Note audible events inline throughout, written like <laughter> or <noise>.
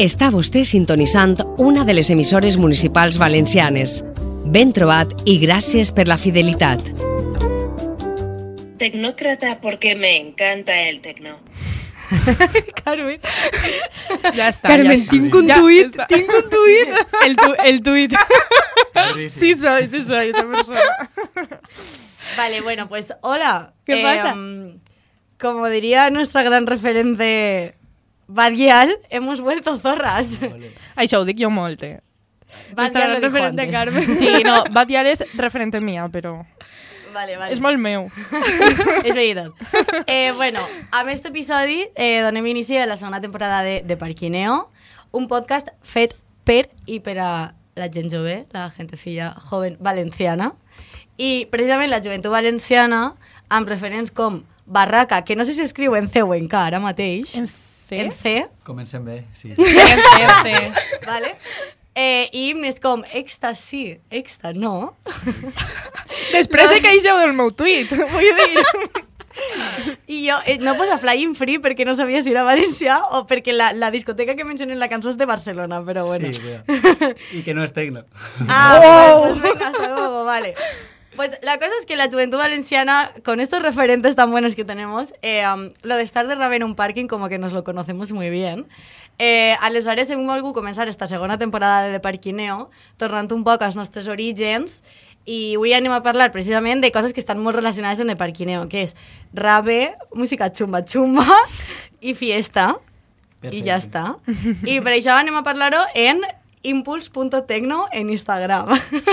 Està vostè sintonitzant una de les emissores municipals valencianes. Ben trobat i gràcies per la fidelitat. Tecnócrata porque me encanta el tecno. <laughs> Carmen. Ja està, Carmen, ja està. tinc un tuit, tinc un tuit. <laughs> El, tu, el tuit. Sí soy, sí soy esa persona. Vale, bueno, pues hola. ¿Qué pasa? mm, como diría nuestra gran referente Badial, hemos vuelto zorras. Això ho dic jo molt, eh? Badial lo referente antes. Carmen. Sí, no, Batial és referente mia, però Vale, vale. és molt meu. <laughs> és veritat. Eh, bueno, amb aquest episodi eh, donem inici a la segona temporada de, de Parquineo, un podcast fet per i per a la gent jove, la gentecilla joven valenciana, i precisament la joventut valenciana amb referents com Barraca, que no sé si escriu en C o en K ara mateix. En C? En C, Comencem bé, sí. Sí, en C, en C. <laughs> vale? Eh, I himnes com Èxtasi, Èxta, no? Després de queixeu del meu tuit, <laughs> vull dir... I jo eh, no posa Flying Free perquè no sabia si era valencià o perquè la, la discoteca que mencionen en la cançó és de Barcelona, però bueno. Sí, <laughs> mira. I que no és tecno. Ah, pues, pues venga, hasta luego, vale. Pues la cosa es que la juventud valenciana, con estos referentes tan buenos que tenemos, eh, um, lo de estar de rave en un parking como que nos lo conocemos muy bien. Eh, aleshores hem volgut començar esta segona temporada de De Parquineo, tornant un poc als nostres orígens, i avui anem a parlar precisament de coses que estan molt relacionades amb De Parquineo, que és rave, música xumba xumba i fiesta. I ja està. I per això anem a parlar-ho en impuls.tecno en Instagram.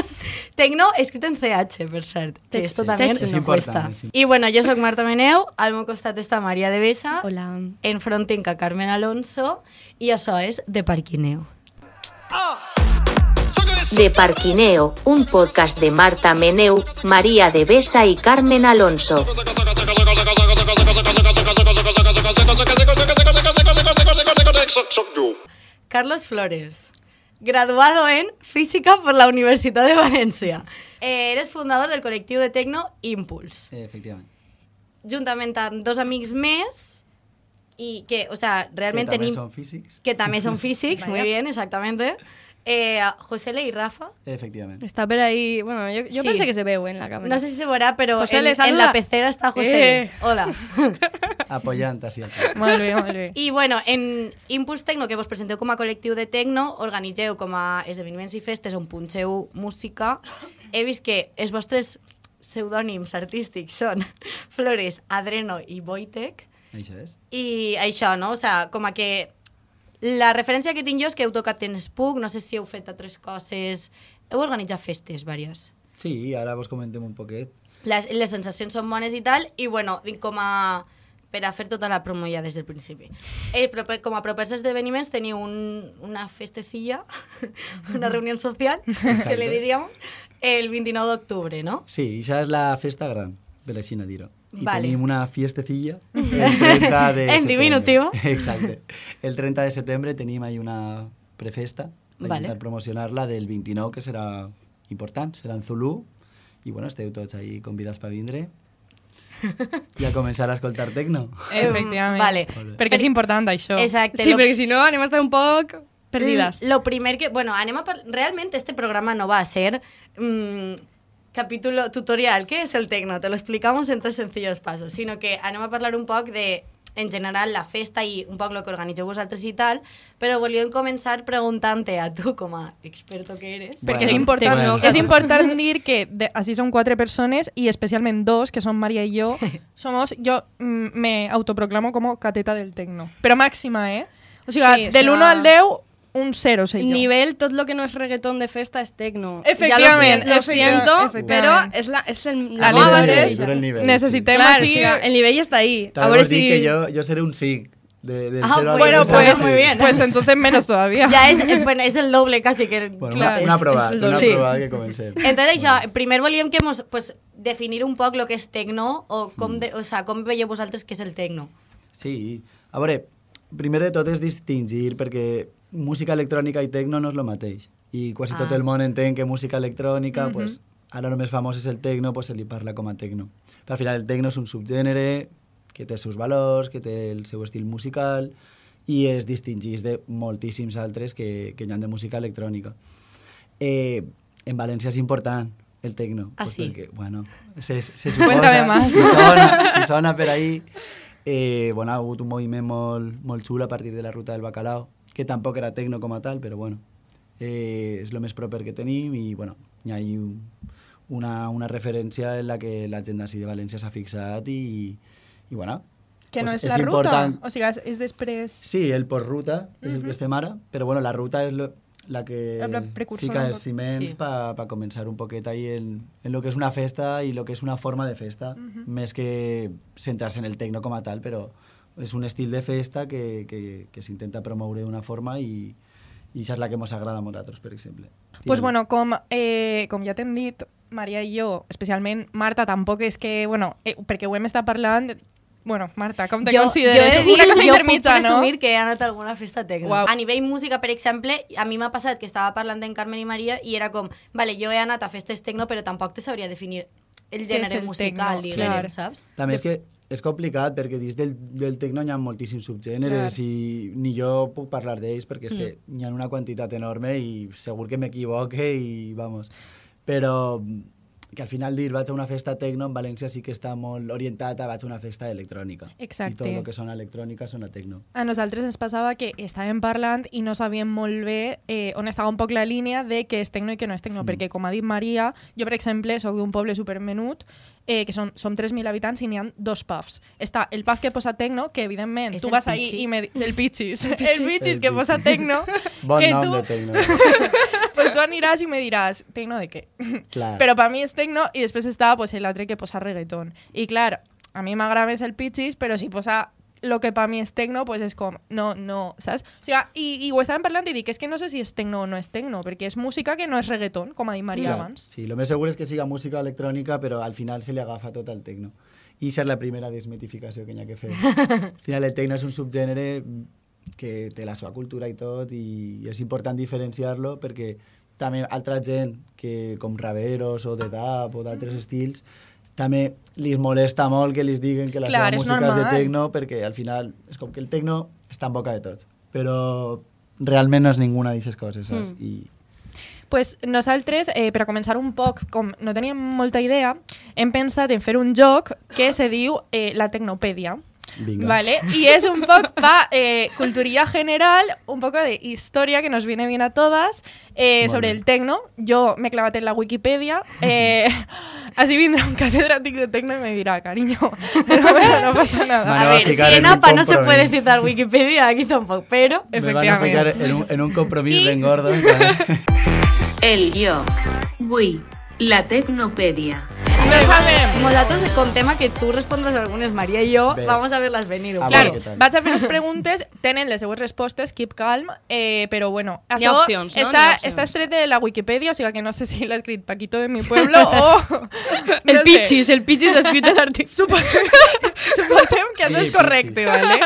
<laughs> tecno escrit en CH, per cert. Que esto también És no cuesta. I bueno, jo sóc Marta Meneu, al meu costat està Maria de Besa, Hola. enfront tinc a Carmen Alonso, i això és De Parquineo. De Parquineo, un podcast de Marta Meneu, María de Besa y Carmen Alonso. Carlos Flores, graduado en Física por la Universitat de València. Eh, eres fundador del col·lectiu de tecno Impuls. Eh, efectivament. juntament amb dos amics més i que, o sea, realment que també són físics. Que també són físics, <laughs> muy bien, exactamente. Eh, Josele i Rafa. Efectivament. Está por ahí. Bueno, yo, yo Sí. pensé que se ve en la cámara. No sé si se veurà, però José, en, en la pecera està José. Eh. Hola. <laughs> Apoyant així al cap. Molt bé, molt bé. I bueno, en Impuls Tecno, que vos presenteu com a col·lectiu de tecno, organitzeu com a esdeveniments i festes on punxeu música. He vist que els vostres pseudònims artístics són <laughs> Flores, Adreno i Wojtek. Això és. I això, no? O sea, com a que la referència que tinc jo és que heu tocat en Spook, no sé si heu fet altres coses... Heu organitzat festes, diverses. Sí, ara vos comentem un poquet. Les, les sensacions són bones i tal, i bueno, com a per a fer tota la promo ja des del principi. Eh, però per, com a propers esdeveniments teniu un, una festecilla, <laughs> una reunió social, que li diríamos, el 29 d'octubre, no? Sí, això és la festa gran de la Xina, I Vale. tenim una fiestecilla <laughs> el 30 de <laughs> En diminutivo. <laughs> Exacte. El 30 de setembre tenim ahí una prefesta per Vale. intentar promocionar-la del 29, que serà important, serà en Zulu, i bueno, esteu tots ahí convidats per vindre i a començar a escoltar tecno. Efectivament. Vale. Perquè és important això. Exacte. Sí, lo- porque si no, anem a estar un poc perdidas. Lo primer que... Bueno, anem a par- realmente este programa no va a ser mm, capítulo tutorial, ¿qué es el tecno? Te lo explicamos en tres sencillos pasos, sino que anem a parlar un poc de en general la festa i un poc el que organitzeu vosaltres i tal, però volíem començar preguntant-te a tu com a experto que eres. Perquè és Bueno, important, bueno. és important dir que de, així són quatre persones i especialment dos, que són Maria i jo, <laughs> somos, jo mm, me autoproclamo como cateta del tecno. Però màxima, eh? O sigui, Sí, sí, o del sea, 1 al 10, un 0 sé jo. Nivel, todo lo que no es reggaetón de festa es tecno. Efectivament, Ya lo, si- lo siento, pero es, la, es el, la La nueva base. sí, Necessitem Claro, sea, el nivel ya está ahí. També A ver vos dic si... que jo, jo seré un SIG. De, del Ah, 0 al bueno, 10, pues, sí. muy bien. <laughs> Pues entonces menos todavía. Ja és, eh, bueno, és el doble quasi que... Bueno, clar, una, una prova, una prova que comencem. Entonces, això, primer volíem que mos, pues, definir un poc lo que és tecno o com, de, o sea, com veieu vosaltres que és el tecno. Sí, a veure, primer de tot és distingir perquè música electrònica i tecno no és el mateix. I quasi Ah. tot el món entén que música electrònica, pues, ara el més famós és el tecno, pues se li parla com a tecno. Però al final el tecno és un subgènere que té els seus valors, que té el seu estil musical i es distingís de moltíssims altres que, que hi ha de música electrònica. Eh, en València és important el tecno. Ah, pues sí? Perquè, bueno, se, se suposa, Cuéntame más. Si sona, si sona per ahí, eh, bueno, ha hagut un moviment molt, molt xulo a partir de la ruta del bacalao, que tampoc era tecno com a tal, però bueno, eh, és el més proper que tenim i bueno, hi ha un, una, una referència en la que la gent d'ací de València s'ha fixat i, i bueno, Que no pues és la ruta. important. O sigui, és- és després... Sí, el postruta és el que estem ara, però bueno, la ruta és lo, la que La fica els ciments Sí. para pa començar un poquet ahí en, en lo que és una festa i lo que és una forma de festa, més que centrar-se en el tecno com a tal, però és un estil de festa que, que, que s'intenta promoure d'una forma i, i això és la que ens agrada a nosaltres, per exemple. pues bueno, com, eh, com ja t'hem dit, Maria i jo, especialment Marta, tampoc és que, bueno, eh, perquè ho hem estat parlant... Bueno, Marta, com te consideres? he de Una dir, cosa jo intermitja, puc no? presumir que he anat a alguna festa tecno. Uau. A nivell música, per exemple, a mi m'ha passat que estava parlant en Carmen i Maria i era com, vale, jo he anat a festes tecno, però tampoc te sabria definir el gènere el musical, tecno? diguem, Clar. saps? També és que és complicat perquè dins del, del tecno hi ha moltíssims subgèneres Clar. i ni jo puc parlar d'ells perquè és que Mm. hi ha una quantitat enorme i segur que m'equivoque i vamos. Però que al final dir vaig a una festa tecno en València sí que està molt orientat a vaig a una festa electrònica. Exacte. I tot el que sona electrònica sona tecno. A nosaltres ens passava que estàvem parlant i no sabíem molt bé eh, on estava un poc la línia de què és tecno i què no és tecno, perquè com ha dit Maria, jo per exemple sóc d'un poble supermenut eh, que són, som 3.000 habitants i n'hi ha dos pubs. Està el pub que posa tecno, que evidentment És tu el vas ahí i me di- el pitxis, <laughs> el pitxis El que posa Pichis. tecno, Bon <laughs> que nom tu, de tecno. <laughs> pues tu aniràs i me diràs, tecno de què? Clar. Però per mi és tecno i després està pues, l'altre que posa reggaeton. I clar, a mi m'agrada més el pitxis, però si posa lo que per mi és tecno, pues és com, no, no, saps? O sigui, i, i ho estàvem parlant i dic, és que no sé si és tecno o no és tecno, perquè és música que no és reggaeton, com ha dit Maria Clar, abans. Sí, el més segur és que siga música electrònica, però al final se li agafa tot el tecno. I això és la primera desmitificació que hi ha que fer. al final el tecno és un subgènere que té la seva cultura i tot, i és important diferenciar-lo perquè també altra gent que com raveros o de dub o d'altres estils també li molesta molt que li diguen que la Clar, seva és música és de normal. tecno perquè al final és com que el tecno està en boca de tots però realment no és ninguna d'aquestes coses saps? Mm. I, pues nosaltres, eh, per a començar un poc, com no teníem molta idea, hem pensat en fer un joc que se diu eh, la Tecnopèdia. Vale, y es un poco para eh, culturía general, un poco de historia que nos viene bien a todas eh, sobre el tecno. Yo me clavate en la Wikipedia, eh, <laughs> así vendrá un catedrático de tecno y me dirá, cariño, <laughs> pero bueno, no pasa nada. A ver, si en APA no se puede compromiso. citar Wikipedia, aquí tampoco, pero... Me van a en un, en un compromís I- ben gordo. <laughs> El yo. Wii. La Tecnopedia. No sabem. Nosaltres con tema que tú respondes algunes, María y yo, Bé. vamos a verlas venir. un A. Claro, veure què tal. vaig a fer les preguntes, <laughs> tenen les seues respostes, keep calm, eh, però bueno, això opcions, no? Hi ha està, opcions. està estret de la Wikipedia, o sigui que no sé si l'ha escrit Paquito de mi pueblo <laughs> o... El no sé. pitxis, el pitxis ha escrit l'article. Supo <laughs> Suposem que això és correcte, vale?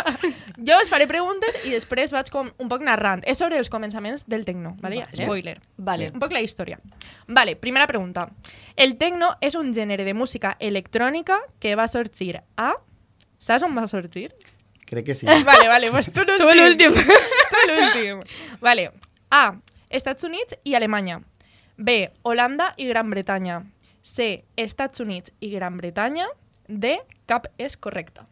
Jo us faré preguntes i després vaig com un poc narrant. És sobre els començaments del tecno, vale? Vale. Spoiler. Vale. Un poc la història. Vale, primera pregunta. El tecno és un gènere de música electrònica que va sorgir a... Saps on va sorgir? Crec que sí. <laughs> Vale, vale, pues tu l'últim. <laughs> Tu l'últim. <laughs> tu l'últim. Vale. A. Estats Units i Alemanya. B. Holanda i Gran Bretanya. C. Estats Units i Gran Bretanya. D. Cap és correcta.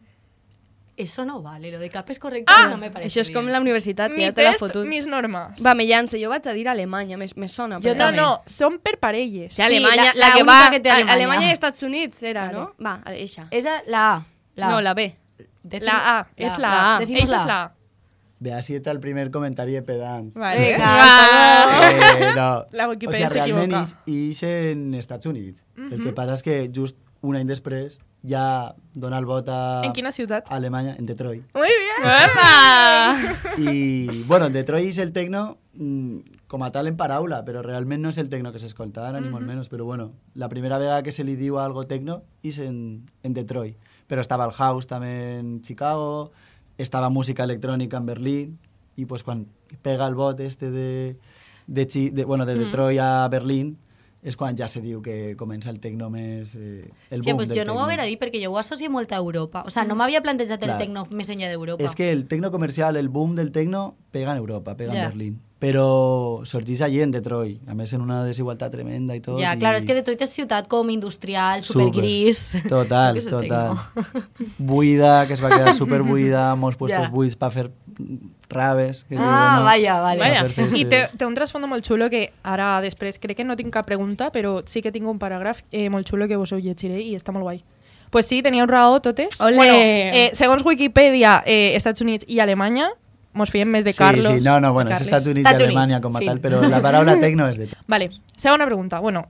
Eso no vale, lo de cap es correcto, Ah, no me parece Això és com bien. la universitat, que Mi ja te l'ha test, fotut. mis normes. Va, me llança. Jo vaig a dir Alemanya, me, me sona. Jo no, no, són per parelles. Sí, Alemanya, la, la- la que va... que té Alemanya. Alemanya i Estats Units era, Vale. no? Va, eixa. Esa, la A. La No, la B. Decim- La A, és la, la A. Eixa la és la A. Ve así está el primer comentario de pedant. Vale. Venga, Eh, no. <laughs> La Wikipedia o sigui, realment s'equivoca. ix, ix en Estats Units. El que passa és que just un any després ja dona el vot a En quina ciutat? a Alemanya, en Detroit. Muy bien. I, bueno, en Detroit és el tecno mm, com a tal en paraula, però realment no és el tecno que s'escolta ara, ni molt menys, però bueno, la primera vegada que se li diu algo tecno és en, en Detroit. Però estava el house també en Chicago, estava música electrònica en Berlín, i pues, quan pega el bot este de, de, Chi- de, bueno, de Detroit a Berlín, és quan ja se diu que comença el tecno més... Eh, el Hòstia, boom pues jo no ho hauria dit perquè jo ho associo molt a Europa. O sea, no m'havia plantejat el Clar. tecno més enllà d'Europa. És que el tecno comercial, el boom del tecno, pega en Europa, pega Ja. en Berlín. Però sorgís allí en Detroit, a més en una desigualtat tremenda i tot. Ja, i... clar, és que Detroit és ciutat com industrial, Super. supergris. <laughs> Total, <laughs> el total. tecno. Buida, que es va quedar super buida, molts <laughs> puestos Ja. buits per fer raves. Que es Ah, diuen, vaya, vale. Vaya. I té, té un trasfondo molt xulo que ara després crec que no tinc cap pregunta, però sí que tinc un paràgraf eh, molt xulo que vos ho llegiré i està molt guai. Pues sí, teníeu raó totes. Ole! Bueno, eh, segons Wikipedia, eh, Estats Units i Alemanya, mos fiem més de Sí, Carlos. sí, no, no, bueno, és. Estats Units Estats i Alemanya Units, com a fin. tal, però la paraula tecno és de... <laughs> Vale, segona pregunta. Bueno,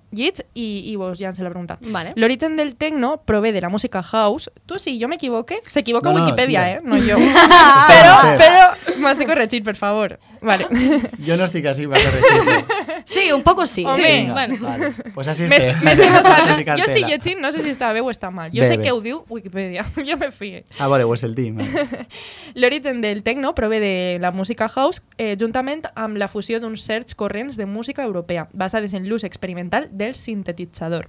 i, i vos llancé la pregunta. Vale. L'origen del tecno prové de la música house. Tu, si jo m'equivoque, s'equivoca No, no, Wikipedia, eh? No però, bé. però m'has de corregir, per favor. Vale. <laughs> Jo no estic així per corregir Sí, un poco sí. Venga, bueno. vale. Pues nosaltres. Jo <laughs> cartela. estic llegint, no sé si està bé o està mal. Jo Bé, sé bé. que ho diu Wikipedia. <laughs> jo me fie. Ah, vale, ho és el team. Vale. L'origen del techno prové de la música house eh, juntament amb la fusió d'uns certs corrents de música europea basades en l'ús experimental del sintetitzador.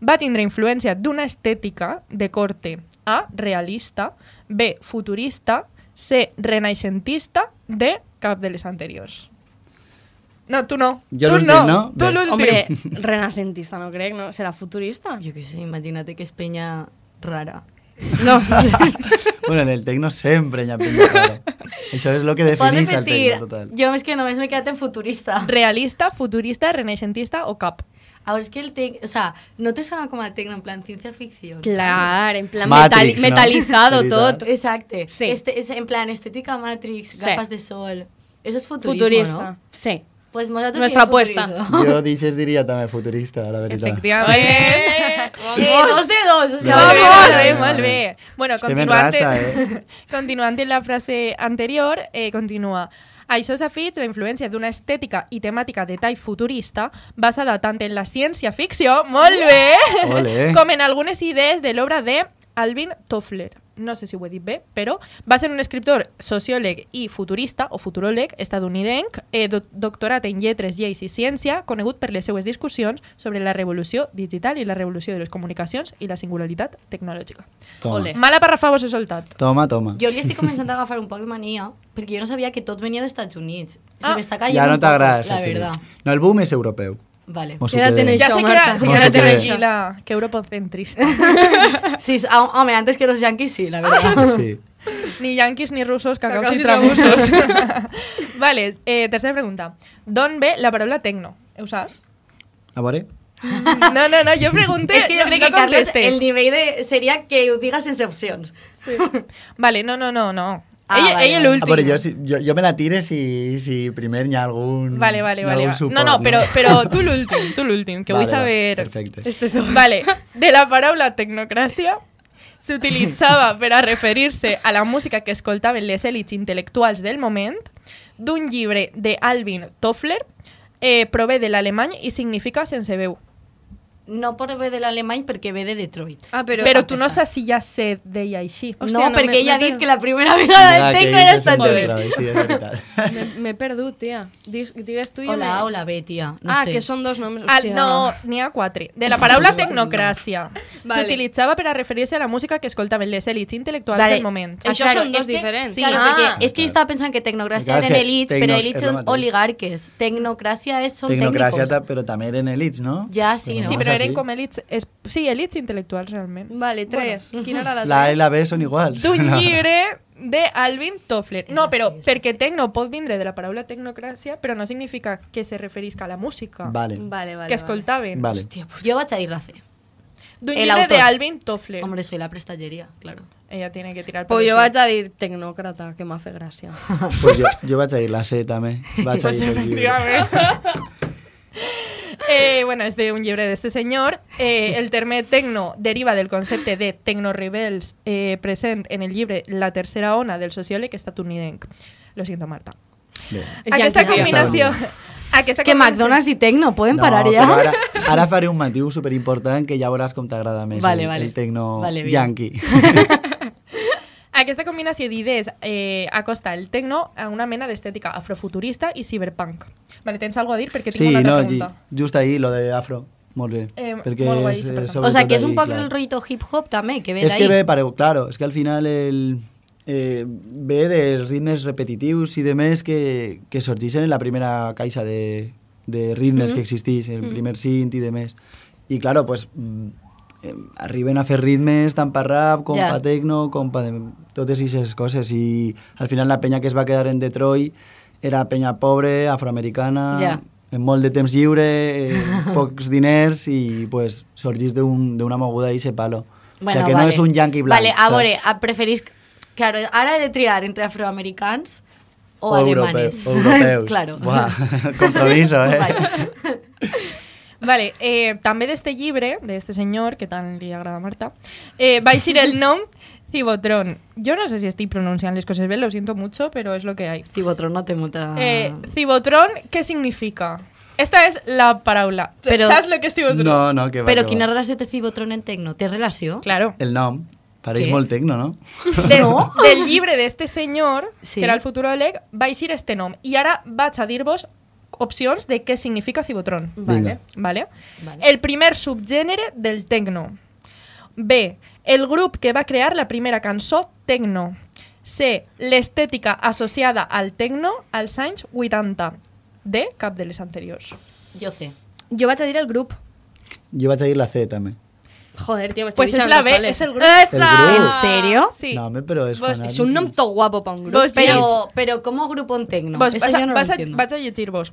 Va tindre influència d'una estètica de corte A, realista, B, futurista, C, renaixentista, D, cap de les anteriors. No, tu no. Jo tu l'últim, no. no? Tu l'últim. Hombre, <laughs> renacentista no crec, no? Serà futurista? Jo què sé, imagina't que és penya rara. No. <laughs> bueno, en el tecno sempre hi ha penya rara. Això és el que defineix el tecno, total. Jo és que només m'he quedat en futurista. Realista, futurista, renaixentista o cap. Ahora es que el tec... O sea, ¿no te suena como a tecno en plan ciencia ficción? Clar, en plan Matrix, no? metalizado <laughs> Veritat. tot. Exacto. Sí. Este, es en plan estética Matrix, Sí. gafas de sol. Eso es futurismo, Futurista. ¿no? Sí. Pues nosotros Nuestra apuesta. futurismo. Jo d'ixes diria també futurista, la veritat. Efectivament. Eh, dos de dos, o sea, Vamos! molt bé, molt bé. Bueno, continuant, ratxa, eh? <laughs> continuant en la frase anterior, eh, continua. Això s'ha fet la influència d'una estètica i temàtica de tall futurista basada tant en la ciència-ficció, molt bé, Ole. <laughs> com en algunes idees de l'obra de Alvin Toffler. No sé si ho he dit bé, però va ser un escriptor, sociòleg i futurista, o futuròleg, estadounidenc, eh, do doctorat en lletres, lleis i ciència, conegut per les seues discussions sobre la revolució digital i la revolució de les comunicacions i la singularitat tecnològica. Toma. Ole. Mala parrafa vos he soltat. Toma, toma. Jo li estic començant a agafar un poc de mania perquè jo no sabia que tot venia dels Estats Units. Se Ah. m'està caient Ja no t'agrada, la. Units. No, el boom és europeu. Vale. Quédate en quedem. Ja Això, sé que era, Marta. se cree. tranquila, que europocentrista. <laughs> Sí, ah, home, antes que los yankees sí, la verdad. Sí. <laughs> ni yanquis ni russos, cacaus Cacaus i i tramussos. <laughs> vale, eh, tercera pregunta. D'on ve la paraula tecno? Ho saps? A veure? No, no, no, jo pregunté, es que yo no, creo no que Carlos, contestes. el nivel de, sería que ho digas sense opcions. Vale, no, no, no, no. Ah, ella vale, ella vale. A l'últim. veure, jo, si, jo, jo me la tire si, si primer hi ha algun... Vale, vale, hi ha vale. algun va. suport, no, no, però, però tu l'últim, tu l'últim, que Vale, vull va, saber... perfecte. Estes <laughs> dos. Vale, de la paraula tecnocràcia s'utilitzava <laughs> per a referir-se a la música que escoltaven les èlits intel·lectuals del moment, d'un llibre de Alvin Toffler, eh, prové de l'alemany i significa sense veu. No por ve de l'alemany perquè ve de Detroit. Ah, però... Però, tu no saps si ja se deia així. Hòstia, no, no, perquè ella ha dit per- que la primera vegada del que tecno era Estats Units. Sí, és veritat. <laughs> Me- M'he perdut, tia. Dis, digues tu i Hola, me... hola, bé, tia. No ah, sé. que són dos noms. Al, Hòstia. no, n'hi ha quatre. De la paraula tecnocràcia. Vale. S'utilitzava per a referir-se a la música que escoltaven les èlits intel·lectuals Vale. del moment. Això claro, són dos es que- diferents. Sí, claro, Ah. perquè és que jo estava pensant que tecnocràcia eren elits, però elits són oligarques. Tecnocràcia és, són Tecnocràcia, tècnicos. ta- però també eren elits, no? Ja, sí, no? Sí, però així. eren com elits... Es, sí, elits intel·lectuals, realment. Vale, tres. <laughs> Quina era la La A i la B són iguals. <laughs> D'un llibre de Alvin Toffler. No, però perquè tecno pot vindre de la paraula tecnocràcia, però no significa que se referisca a la música Vale. Vale, vale. que escoltaven. Vale. Hòstia, pues jo vaig a dir la C. D'un El llibre autor. de Alvin Toffler. Hombre, soy la prestatgeria, claro. Ella tiene que tirar por Pues jo eso. vaig a dir tecnòcrata, que m'ha fet gràcia. <laughs> Pues jo, jo vaig a dir la C també. Vaig a Pues dir efectivament. Eh, bueno, és d'un llibre d'este senyor. Eh, el terme tecno deriva del concepte de tecnorebels eh, present en el llibre La tercera ona del sociòleg estatunidenc. Lo siento, Marta. Bé. És Aquesta yankee. combinació... És Aquesta que combinació- <laughs> McDonald's i Tecno poden No, parar ja? Ara, ara faré un motiu superimportant que ja veuràs com t'agrada més Vale, el, vale. el tecno Vale, yankee. <laughs> Aquesta combinació d'idees eh, acosta el tecno a una mena d'estètica afrofuturista i cyberpunk. Vale, tens alguna a dir? Perquè tinc Sí, una altra no, pregunta. i- just ahí, lo de afro. molt bé. Eh, perquè molt guai, és, sí, eh, O sea, que és ahí, un poc clar. el rollito hip-hop també, que ve És que d'ahí. ve, pareu, claro, és que al final el, eh, ve dels ritmes repetitius i de més que, que sorgeixen en la primera caixa de, de ritmes que existeix, el primer synth i de més. I claro, pues, mm, eh, arriben a fer ritmes tant per rap com Ja. per techno, com per totes aquestes coses i al final la penya que es va quedar en Detroit era penya pobre, afroamericana, Ja. amb molt de temps lliure, eh, <laughs> pocs diners i pues, sorgís d'un- d'una moguda i se palo. o sea, que no és un yankee blanc. Vale, a saps? veure, a- preferís... Claro, ara he de triar entre afroamericans o, alemanes. europeus. O europeus. <laughs> claro. Buah, <laughs> compromiso, eh? Vale. Vale, eh, també d'este llibre, d'este senyor, que tant li agrada a Marta, eh, va eixir el nom Cibotron. Yo no sé si estoy pronunciando las cosas bien, lo siento mucho, pero es lo que hay. Cibotron no té molta... Eh, Cibotron, ¿qué significa? Esta es la paraula. Però- ¿Sabes lo que es Cibotron? No, no, que va. Però que quina va. relació té Cibotron en tecno? Té relació? Claro. El nom. Pareix molt tecno, no? <laughs> De, Del llibre d'este senyor, Sí. que era el futuròleg, va eixir este nom. I ara vaig a dir-vos opcions de què significa Cibotron. Vale? Vale. El primer subgènere del tecno. B. El grup que va crear la primera cançó tecno. C. L'estètica associada al tecno als anys 80. D. Cap de les anteriors. Jo sé. Jo vaig a dir el grup. Jo vaig a dir la C, també. Joder, tio, m'estic Pues és deixant la B, és el grup. El grup. En serio? Sí. No, home, però és Vos-. És un nom tot guapo pa un grup. Vos Pero, pero ¿cómo grupo en tecno? Vos, Eso vas, a, yo no vas lo a, entiendo. vaig a llegir-vos.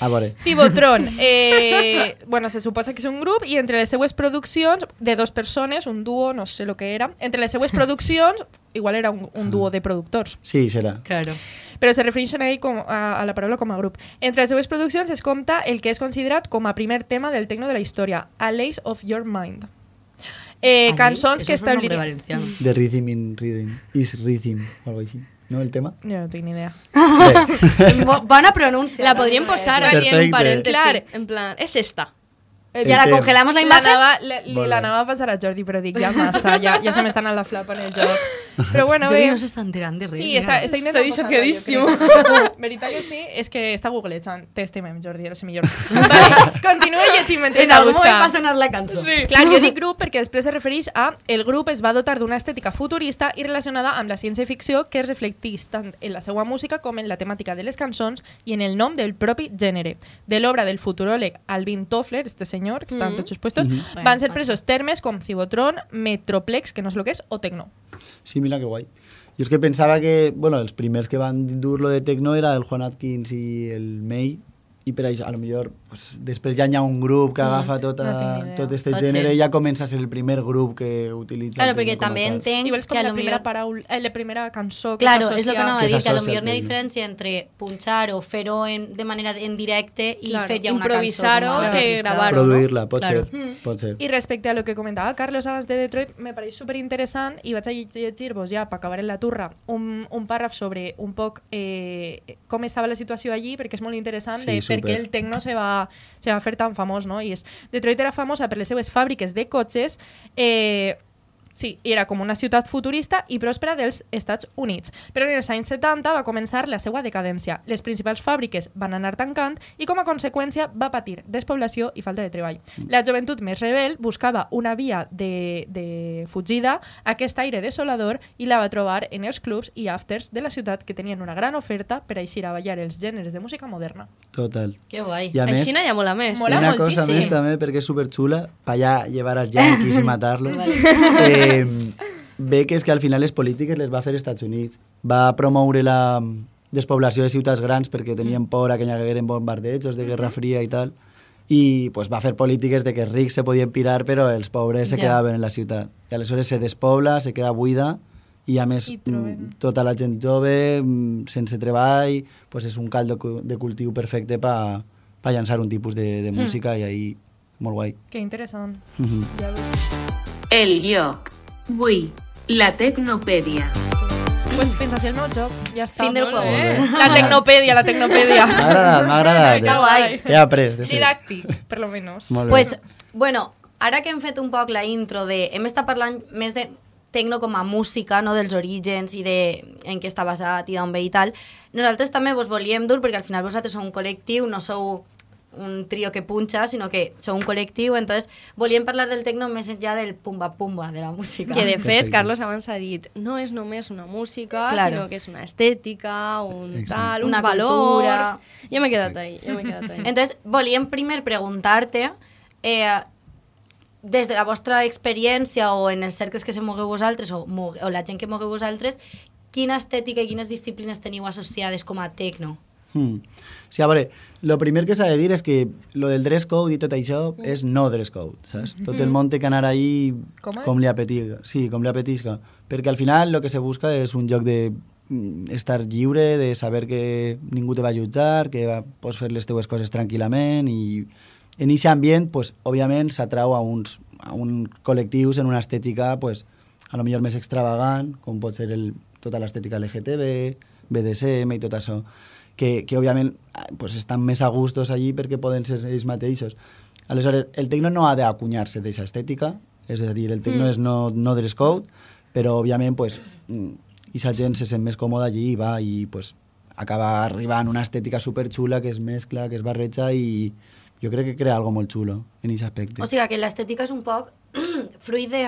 A veure. Cibotron, <laughs> eh, bueno, se suposa que és un grup i entre les seues produccions, de dos persones, un duo, no sé lo que era, entre les seues <laughs> produccions, igual era un, un duo de productors, Sí, serà. Claro. però se refereixen ahí com a, a la paraula com a grup. Entre les seues produccions es compta el que és considerat com a primer tema del tecno de la història, A Lace of Your Mind. Eh, cançons que es establirien... The Rhythm in Rhythm. Is Rhythm, algo així. No, el tema? Jo no tinc ni idea. <laughs> Bé, Bo- Bona pronuncia. La podríem posar així en Perfecte. parèntesi. Clar. En plan, és esta. Eh, Ya la congelamos la La imagen. anava, la, li Molt bé. l'anava a passar a Jordi, però dic, ja massa, ja, ja se m'estan a la flapa en el joc. Però bueno, bé, no se está enterando de Sí, reír, Està passar-la, disociadísimo. jo crec. Veritat que <laughs> sí? És que està googlejant. T'estimem, Jordi, el millor. Vale, continua llegint mentre En la algún momento va a sonar la canción. Sí. Clar, jo dic grup perquè després es refereix a el grup es va dotar d'una estètica futurista i relacionada amb la ciència-ficció que es reflecteix tant en la seva música com en la temàtica de les cançons i en el nom del propi gènere. De l'obra del futuròleg Alvin Toffler, este senyor, que està en tots els puestos, van ser presos termes com Cibotron, Metroplex, que no sé lo que és, o Tecno. sí, mira que guai. Jo és que pensava que, bueno, els primers que van dur-lo de tecno era el Juan Atkins i el May, i per això, a lo millor, pues, després ja hi ha un grup que agafa tota, no tot este Pot gènere ser. i ja comença a ser el primer grup que utilitza Claro, a también tal. entenc Igual és com que a la primera, millor... paraula, eh, la primera cançó que Claro, s'associa- és el que anava a dir, que a lo s'associa millor al n'hi ha diferència entre punxar o fer-ho en, de manera en directe i Claro, fer ja una improvisar-ho cançó. a que gravar-ho. Produir-la, pot Claro. ser, pot ser. I respecte a lo que comentava Carlos abans de Detroit, me pareix superinteressant i vaig a llegir-vos ja, per acabar en la turra, un, un pàrraf sobre un poc eh, com estava la situació allí, perquè és molt interessant Sí, de per què el tecno se va, se va fer tan famós, no? I és, Detroit era famosa per les seues fàbriques de cotxes eh, Sí, i era com una ciutat futurista i pròspera dels Estats Units. Però en els anys 70 va començar la seva decadència. Les principals fàbriques van anar tancant i com a conseqüència va patir despoblació i falta de treball. La joventut més rebel buscava una via de, de fugida a aquest aire desolador i la va trobar en els clubs i afters de la ciutat que tenien una gran oferta per aixir a ballar els gèneres de música moderna. Total. Que guai. I a més, Així n'hi ha molt a més. Mola una cosa moltíssim. més també, perquè és superxula, pa allà llevar als yanquis i matar-los. <laughs> eh, bé que és que al final les polítiques les va fer Estats Units. Va promoure la despoblació de ciutats grans perquè tenien por a que hi hagueren bombardejos de Guerra Fria i tal. I pues, va fer polítiques de que els rics se podien pirar però els pobres se Ja. quedaven en la ciutat. I aleshores se despobla, se queda buida i a més I mm, tota la gent jove, mm, sense treball, pues és un caldo de cultiu perfecte per pa llançar un tipus de, de música i ahí molt guai. Que interessant. Ja veus. El lloc. Avui, la Tecnopèdia. Pues fins així el meu joc. Ja està. Fin del juego. bé. <laughs> La tecnopèdia, la tecnopèdia. <laughs> M'ha agradat, m'ha agradat. Que guai. He après, de fet. Didàctic, per lo menos. Molt bé. Pues, bueno, ara que hem fet un poc la intro de... Hem estat parlant més de tecno com a música, no dels orígens i de en què està basat i d'on ve i tal. Nosaltres també vos volíem dur, perquè al final vosaltres sou un col·lectiu, no sou un trio que punxa, sinó que són un col·lectiu, entonces volíem parlar del tecno més enllà del pumba-pumba de la música. Que de fet. Carlos abans ha dit, no és només una música, Claro. sinó que és una estètica, un Exacte. tal, uns Una valors... cultura. Jo m'he quedat ahí, jo m'he quedat ahí. Entonces, volíem primer preguntar-te, eh, des de la vostra experiència o en els cercles que se mogueu vosaltres o, o la gent que mogueu vosaltres, quina estètica i quines disciplines teniu associades com a tecno? Hmm. Sí, a veure, el primer que s'ha de dir és que lo del dress code i tot això és no dress code, saps? Tot el món té que anar ahí Com com li apetisca. Sí, com li apetisca. Perquè al final el que se busca és un lloc de mm, estar lliure, de saber que ningú te va jutjar, que va, pots fer les teues coses tranquil·lament i en aquest ambient, pues, òbviament, s'atrau a uns, a uns col·lectius en una estètica pues, a lo millor més extravagant, com pot ser el, tota l'estètica LGTB, BDSM i tot això, que, que òbviament ah, pues, estan més a gustos allí perquè poden ser ells mateixos. Aleshores, el tecno no ha d'acunyar-se d'aquesta estètica, és a dir, el tecno mm. és no, no dress code, però òbviament pues, i la gent se sent més còmoda allí i va i pues, acaba arribant una estètica superxula que es mescla, que es barreja i jo crec que crea algo molt xulo en aquest aspecte. O sigui que l'estètica és un poc <clears throat> fruit de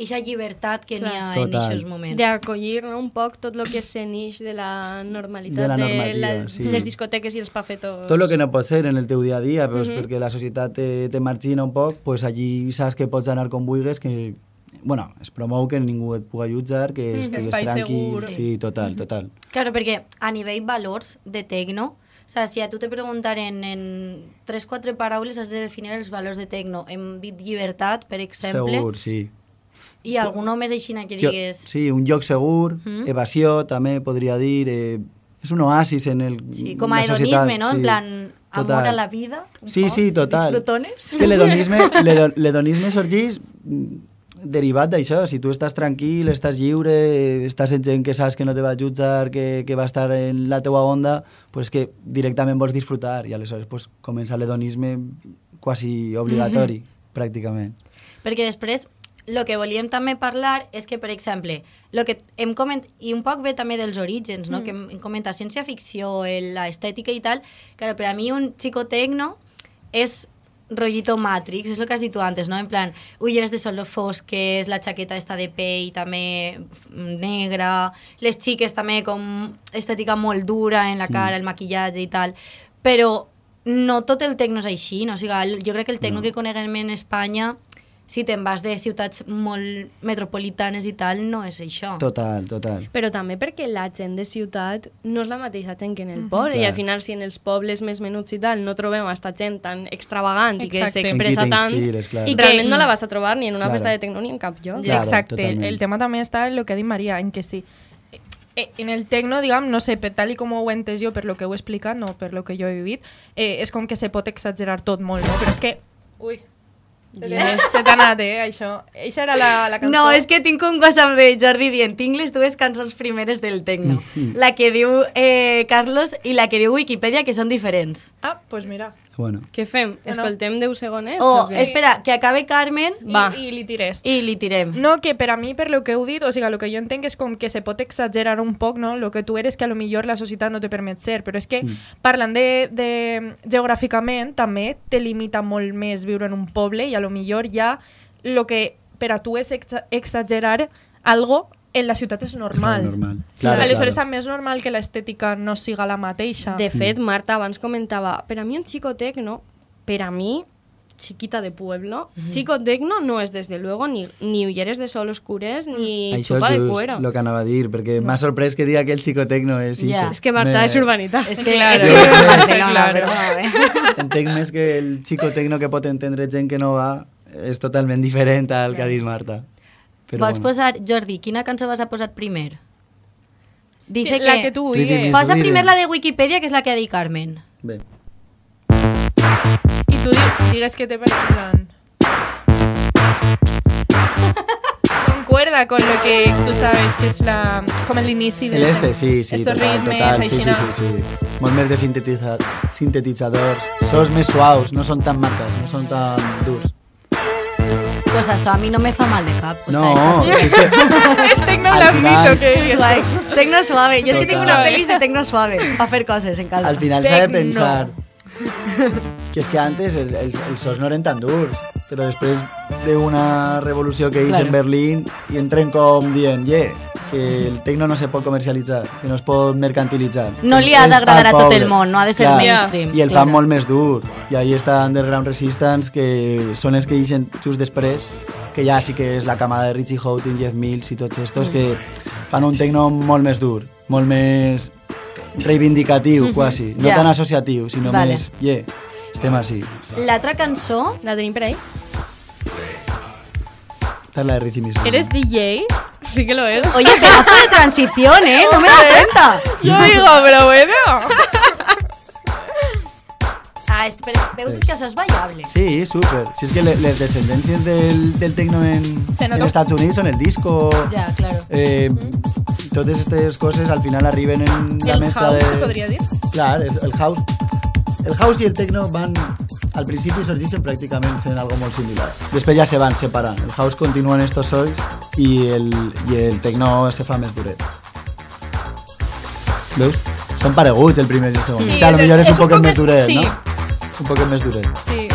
eixa llibertat que n'hi ha en Total. aquests moments. d'acollir no, un poc tot el que se neix de la normalitat De la de, la, sí. les discoteques i els pafetos. tot el que no pot ser en el teu dia a dia, pues, perquè la societat te, te margina un poc, pues allí saps que pots anar com vulguis, que bueno, es promou que ningú et pugui jutjar, que estigues espai tranquil. segur. Sí, total, total. Claro, perquè a nivell valors de tecno, o sea, si a tu te preguntaren en 3-4 paraules has de definir els valors de tecno. Hem dit llibertat, per exemple, Segur, sí. I alguna més així que Jo- digues... Sí, un lloc segur, Mhm. evasió, també podria dir. Eh, és un oasis en el Sí, com a hedonisme, no? En sí. plan, amor Total. a la vida. Sí, poc, sí, total. Disfrutones. És que l'hedonisme <laughs> l'hedo- l'hedonisme sorgeix mm, derivat d'això. Si tu estàs tranquil, estàs lliure, estàs en gent que saps que no te va jutjar, que, que va estar en la teua onda, pues que directament vols disfrutar i aleshores pues, comença l'hedonisme quasi obligatori, pràcticament. Perquè després, el que volíem també parlar és que, per exemple, lo que hem coment... i un poc ve també dels orígens, no? que hem, comentat ciència-ficció, el- la estètica i tal, claro, per a mi un xico tecno és rollito Matrix, és el que has dit tu antes, no? En plan, ulleres de sol fosques, la xaqueta esta de pell també mm, negra, les xiques també com estètica molt dura en la cara, el maquillatge i tal, però no tot el tecno és així, no? o sigui, jo crec que el tecno No. que coneguem en Espanya, si te'n vas de ciutats molt metropolitanes i tal, no és això. Total, total. Però també perquè la gent de ciutat no és la mateixa gent que en el poble, i Clar. al final si en els pobles més menuts i tal no trobem aquesta gent tan extravagant i que Exacte. s'expressa tant, clar. i I que- realment no la vas a trobar ni en una Claro. festa de tecno ni en cap lloc. Claro, Exacte, el, totalment. el tema també està en lo que ha dit Maria, en que sí. Eh, En el tecno, diguem, no sé, per tal i com ho he entès jo, per lo que heu explicat, no per lo que jo he vivit, eh, és com que se pot exagerar tot molt, no? Però és que... Ui, se t'ha anat, eh, això. Eixa era la, la cançó. No, és que tinc un WhatsApp de Jordi dient tinc les dues cançons primeres del tecno. la que diu eh, Carlos i la que diu Wikipedia, que són diferents. Ah, doncs pues mira. Bueno, Què fem? No, no. Escoltem 10 segonets? O, o què? espera, que acabe Carmen Va. I, i li tires. i li tirem. No, que per a mi, per lo que heu dit, o sigui, lo que jo entenc és com que se pot exagerar un poc, no? Lo que tu eres que a lo millor la societat no te permet ser, però és que parlant de, de geogràficament també te limita molt més viure en un poble i a lo millor ja lo que per a tu és exa exagerar algo en la ciutat és normal. És normal. Claro, Aleshores també és normal que l'estètica no siga la mateixa. De fet, Marta abans comentava, per a mi un chico tecno, per a mi, chiquita de pueblo, chico tecno no és desde luego ni, ni ulleres de sol oscures ni Això xupa és de cuero. el que anava a dir, perquè m'ha sorprès que diga que el xico tecno és Ja. això. És que Marta Me- és urbanitat. És que, Claro. és que és Barcelona, Claro. Entenc més que el xico tecno que pot entendre gent que no va és totalment diferent al que ha dit Marta. Però Vols posar, Jordi, quina cançó vas a posar primer? Dice la que... que digues. Miss Posa primer la de Wikipedia, que és la que ha dit Carmen. Bé, I tu di digues que te parece en plan... Concuerda con lo que tú sabes que es la como el inici el del este, sí, sí, estos total, ritmes, total, sí, sí, sí, sí. Molt més de sintetiza sintetitzadors. Sons més suaus, no són tan marcas, no són tan durs. Pues això a mi no me fa mal de cap. O No, sea, si és que <laughs> Es tecno Al blandito final- que és guai. Tecno suave. Jo és que tinc una Total. pel·lis de tecno suave per fer coses en casa. al final s'ha de Tecno. pensar <laughs> que és que antes els, els, els sos no eren tan durs, però després d'una revolució que hi Claro. en Berlín i entren com dient, yeah, que el tecno no se pot comercialitzar, que no es pot mercantilitzar. No li ha d'agradar a tot el món, no ha de ser Clar. mainstream. I el claro. fan molt més dur. I ahí està Underground Resistance, que són els que ixen just després, que ja sí que és la camada de Richie Houghton, Jeff Mills i tots estos, que fan un tecno molt més dur, molt més reivindicatiu, quasi. No Ja. tan associatiu, sinó Vale. més, yeah, estem així. L'altra cançó... La tenim per ahí. Esta es la de Richie Mills. ¿Eres DJ? Sí que lo es. Oye, pedazo de transición, ¿eh? No me da cuenta. Yo digo, pero bueno. <laughs> Ah, és, però, veus, és que això és ballable. Sí, súper. Si es que le- les descendències del, del tecno en, en nota. Estats Units són el disco... Ja, claro. Eh, totes aquestes coses al final arriben en la el mezcla house, de... se podria dir? Clar, el, el house... El house i el techno van... Al principi sorgeixen pràcticament sent algo molt similar. Després ja se van separar. El house continua en estos sois i el, i el techno se fa més duret. Veus? Són pareguts el primer i el segon. Sí, lo és- millor és, és un un poc més duret, sí. no? Un poc més duret. Sí.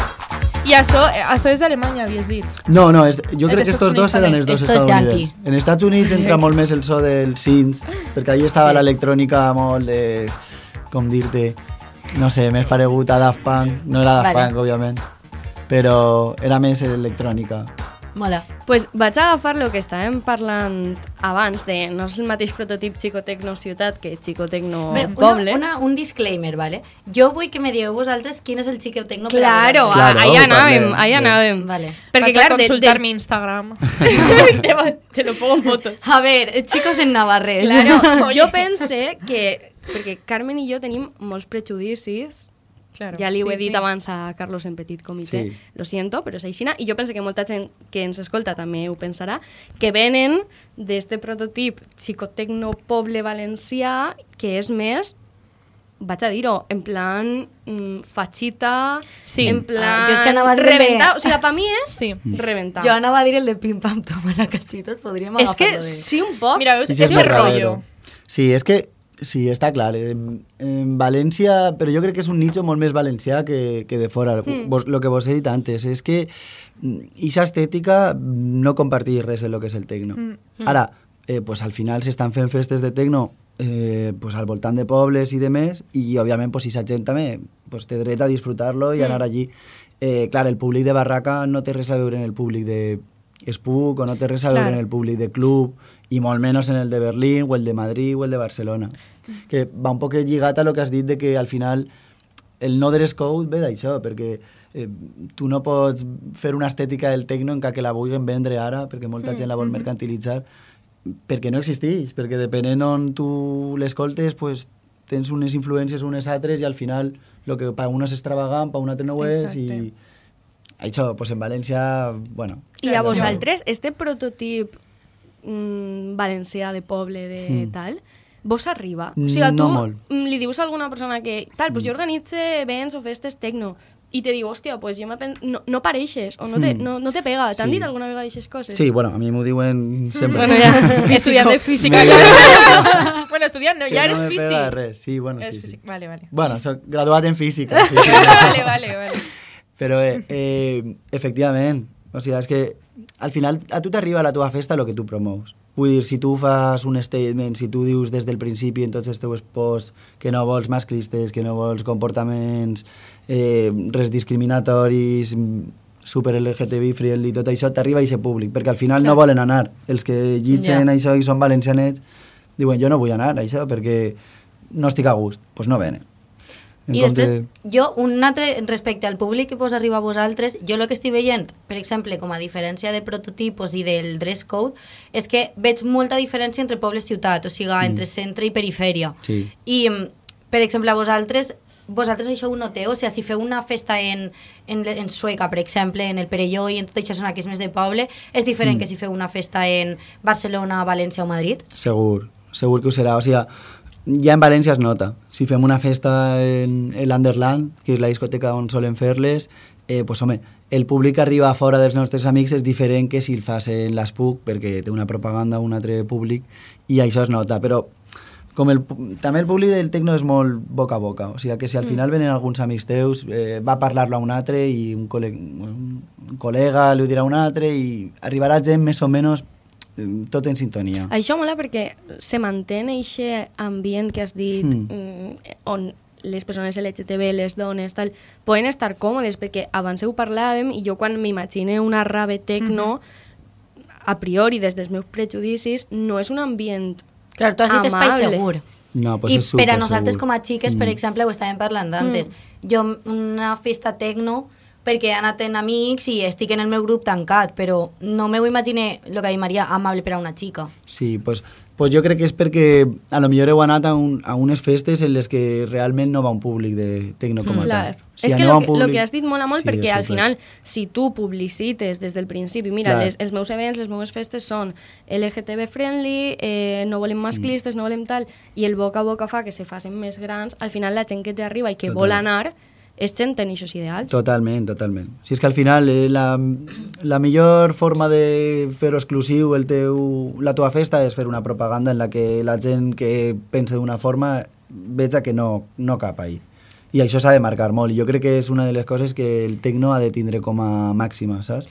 I això, això és d'Alemanya, havies dit. No, no, és, jo crec que Estos dos eren els dos estadounidenses. En Estats Units <laughs> entra molt més el so del synth, perquè allà estava l'electrònica molt de... com dir-te... No sé, més paregut a Daft Punk. No era Daft Vale. Punk, òbviament. Però era més electrònica. Mola. Pues vaig a agafar lo que estàvem parlant abans de no és el mateix prototip Xicotecno ciutat que Xicotecno Bé, poble. una, una, un disclaimer, ¿vale? Jo vull que me digueu vosaltres quin és el xiqueutecno per a Claro, vosaltres. Claro, ahí anàvem, Bé. anàvem. Vale. Perquè, Vaig clar, a de, consultar de, mi Instagram. <laughs> te, te lo pongo en fotos. A ver, chicos en Navarrés. Claro, <laughs> jo pense que... Perquè Carmen i jo tenim molts prejudicis Claro, ja li ho sí, he dit sí. abans a Carlos en petit comitè, Sí. lo siento, però és aixina, i jo penso que molta gent que ens escolta també ho pensarà, que venen d'este prototip psicotecno poble valencià, que és més, vaig a dir-ho, en plan mm, fachita, Sí. en plan Ah, jo és que anava a dir de- reventar, o sigui, per mi és Sí. reventar. Jo anava a dir el de pim pam toma la casitos, podríem és que agafar-lo de... sí, un poc. Mira, veus, Sí, és és rollo. raro. Sí, és que Sí, està clar. En, en València, però jo crec que és un nicho molt més valencià que, que de fora. Mm. Vos, lo que vos he dit antes és que aquesta estètica no compartís res en lo que és el tecno. Mm. Ara, eh, pues al final s'estan fent festes de tecno eh, pues al voltant de pobles i de més, i òbviament pues, aquesta gent també pues, té dret a disfrutar-lo i anar allí. Eh, clar, el públic de barraca no té res a veure en el públic de Spook o no té res a veure Clar. en el públic de club i molt menys en el de Berlín o el de Madrid o el de Barcelona. Que va un poc lligat a lo que has dit de que al final el no dress code ve d'això, perquè eh, tu no pots fer una estètica del tecno encara que la vulguin vendre ara, perquè molta gent la vol mercantilitzar, perquè no existeix, perquè depenent on tu l'escoltes, pues, tens unes influències unes altres i al final lo que per una és extravagant, per un altre no ho és i això, pues en València, bueno, I a vosaltres, este prototip mm, valencià de poble, de Mm. tal, vos arriba? O sigui, tu no molt. mm, li dius a alguna persona que, tal, pues jo organitze events o festes tecno, i te diu, hòstia, pues jo pen... no, no pareixes, o no te, Mm. no, no te pega. T'han Sí. dit alguna vegada aquestes coses? sí, bueno, a mi m'ho diuen sempre. Bueno, ja. <laughs> Estudiant de física. No, claro. <laughs> bueno, estudiant no, Que ja no eres me pega físic. res. Sí, bueno, Eres sí, sí. físic. Vale, vale. Bueno, soc graduat en física. Sí, sí. <laughs> vale, vale, vale. Però, eh, eh, efectivament, o sigui, és que al final a tu t'arriba a la teva festa el que tu promous. Vull dir, si tu fas un statement, si tu dius des del principi en tots els teus posts que no vols masclistes, que no vols comportaments eh, res discriminatoris, super LGTBI friendly, tot això t'arriba a aquest públic, perquè al final no volen anar. Els que llitgen Ja. això i són valencianets diuen jo no vull anar a això perquè no estic a gust, doncs pues no venen. En I després, jo, un altre, respecte al públic que vos arriba a vosaltres, jo el que estic veient, per exemple, com a diferència de prototipos i del dress code, és que veig molta diferència entre poble i ciutat, o sigui, entre centre i perifèria. Sí. I, mm, per exemple, a vosaltres, vosaltres això ho noteu? O sigui, si feu una festa en, en, en Sueca, per exemple, en el Perelló i en tota aquesta zona que és més de poble, és diferent que si feu una festa en Barcelona, València o Madrid? Segur, segur que ho serà. O sigui, ja en València es nota. Si fem una festa en, en l'Underland, que és la discoteca on solen fer-les, eh, pues, home, el públic que arriba fora dels nostres amics és diferent que si el fas en l'Espuc, perquè té una propaganda, un altre públic, i això es nota. Però com el, també el públic del tecno és molt boca a boca, o sigui que si al final venen alguns amics teus, eh, va parlar-lo a un altre i un, col·le un col·lega li ho dirà a un altre i arribarà gent més o menys tot en sintonia. Això mola perquè se mantén aquest ambient que has dit Mm. mm. on les persones LGTB, les dones, tal, poden estar còmodes, perquè abans ho parlàvem i jo quan m'imagine una rave tecno, a priori, des dels meus prejudicis, no és un ambient Clar, tu has dit espai segur. No, pues I és per a nosaltres com a xiques, per Mm. exemple, ho estàvem parlant antes. Jo, una festa tecno, perquè he anat amb amics i estic en el meu grup tancat, però no m'ho imagine, el que ha dit Maria, amable per a una xica. Sí, pues, pues jo crec que és perquè a lo millor heu anat a, un, a unes festes en les que realment no va un públic de tecno com a Clar. tal. Si és que el que, lo que has dit mola molt Sí, perquè al final, si tu publicites des del principi, mira, Clar. les, els meus events, les meves festes són LGTB friendly, eh, no volem masclistes, no volem tal, i el boca a boca fa que se facin més grans, al final la gent que t'arriba i que Total. vol anar és gent en aquests ideals. Totalment, totalment. Si és que al final eh, la, la millor forma de fer-ho exclusiu el teu, la teva festa és fer una propaganda en la que la gent que pensa d'una forma veja que no, no cap ahí. I això s'ha de marcar molt. I jo crec que és una de les coses que el tecno ha de tindre com a màxima, saps?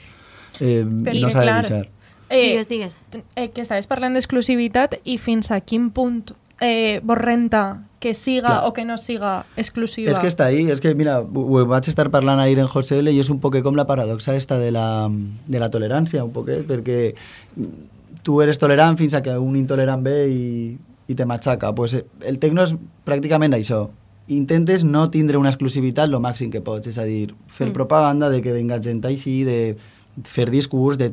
Eh, Perquè, no s'ha de deixar. Eh, Digues, digues. eh, que estaves parlant d'exclusivitat i fins a quin punt eh, vos renta que siga Clar. o que no siga exclusiva. És que està ahí, és que mira, vaig estar parlant ahir en José L i és un poquet com la paradoxa esta de la, de la tolerància, un poquet, perquè tu eres tolerant fins a que un intolerant ve i, i te matxaca. Pues eh, el tecno és pràcticament això. Intentes no tindre una exclusivitat lo màxim que pots, és a dir, fer mm. propaganda de que venga gent així, de fer discurs, de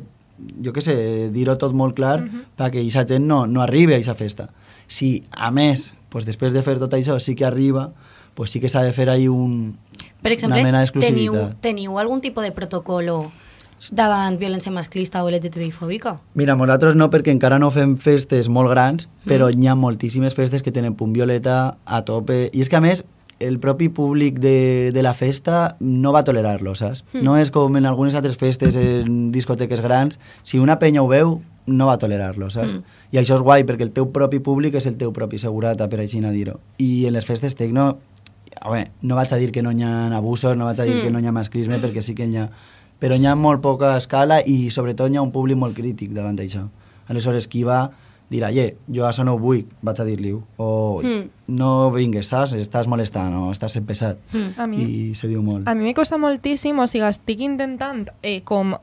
jo què sé, dir-ho tot molt clar mm -hmm. perquè aquesta gent no, no arribi a aquesta festa. Si, a més, pues, després de fer tot això sí que arriba, pues sí que s'ha de fer ahí un, Per exemple, una mena teniu, d'exclusivitat. teniu algun tipus de protocolo davant violència masclista o LGTBI-fòbica? Mira, nosaltres no, perquè encara no fem festes molt grans, però mm. hi ha moltíssimes festes que tenen punt violeta a tope. I és que, a més, el propi públic de, de la festa no va tolerar-lo, saps? Mm. No és com en algunes altres festes en discoteques grans, si una penya ho veu, no va tolerar-lo, saps? Mm. I això és guai, perquè el teu propi públic és el teu propi segurata, per així dir-ho. I en les festes tecno, home, no vaig a dir que no hi ha abusos, no vaig a dir mm. que no hi ha masclisme, perquè sí que n'hi ha però hi ha molt poca escala i sobretot hi ha un públic molt crític davant d'això. Aleshores, qui va dirà, ye, jo això no ho vull, vaig a dir-li-ho. O Mm. no vingues, saps? Estàs molestant o estàs sent pesat. Mm. A mi, I se diu molt. a mi me costa moltíssim, o sigui, estic intentant eh, com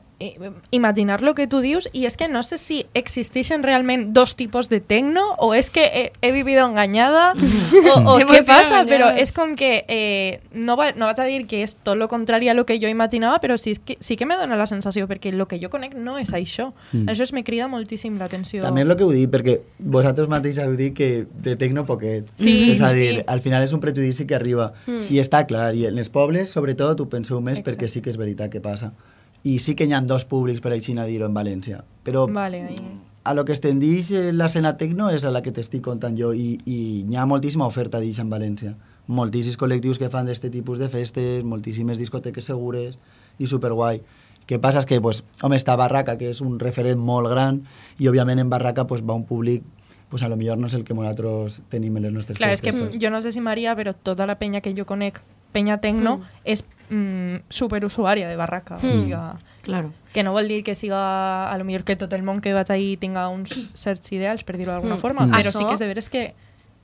imaginar lo que tu dius i és que no sé si existeixen realment dos tipus de tecno o és que he, he vivido engañada <laughs> o, o passa, però engañadas. és com que eh, no, va, no vaig a dir que és tot lo contrari a lo que jo imaginava, però sí que, sí que me dona la sensació perquè lo que jo conec no és això. Mm. Això es me crida moltíssim l'atenció. També és el que ho dic, perquè vosaltres mateix heu dit que de tecno poquet. Sí, és a sí, dir, sí. al final és un prejudici que arriba. Mm. I està clar, i en els pobles, sobretot, ho penseu més Exacte. perquè sí que és veritat que passa. I sí que hi ha dos públics, per així dir-ho, en València. Però Vale, ahí. a lo que es tendeix eh, l'escena tecno és a la que t'estic contant jo i, i hi ha moltíssima oferta d'això en València. Moltíssims col·lectius que fan d'aquest tipus de festes, moltíssimes discoteques segures i superguai. Què passa és que, pues, home, està Barraca, que és un referent molt gran, i òbviament en Barraca pues, va un públic pues, a lo millor no és el que nosaltres tenim en les nostres Clar, és que festes. saps? jo no sé si Maria, però tota la penya que jo conec, penya tecno, Mm. és mm, superusuària de barraca. Mm. O sigui, Claro. que no vol dir que siga, a lo millor que tot el món que vaig ahí tinga uns certs ideals, per dir-ho d'alguna Mm. forma, Mm. però Això- sí que és de veres que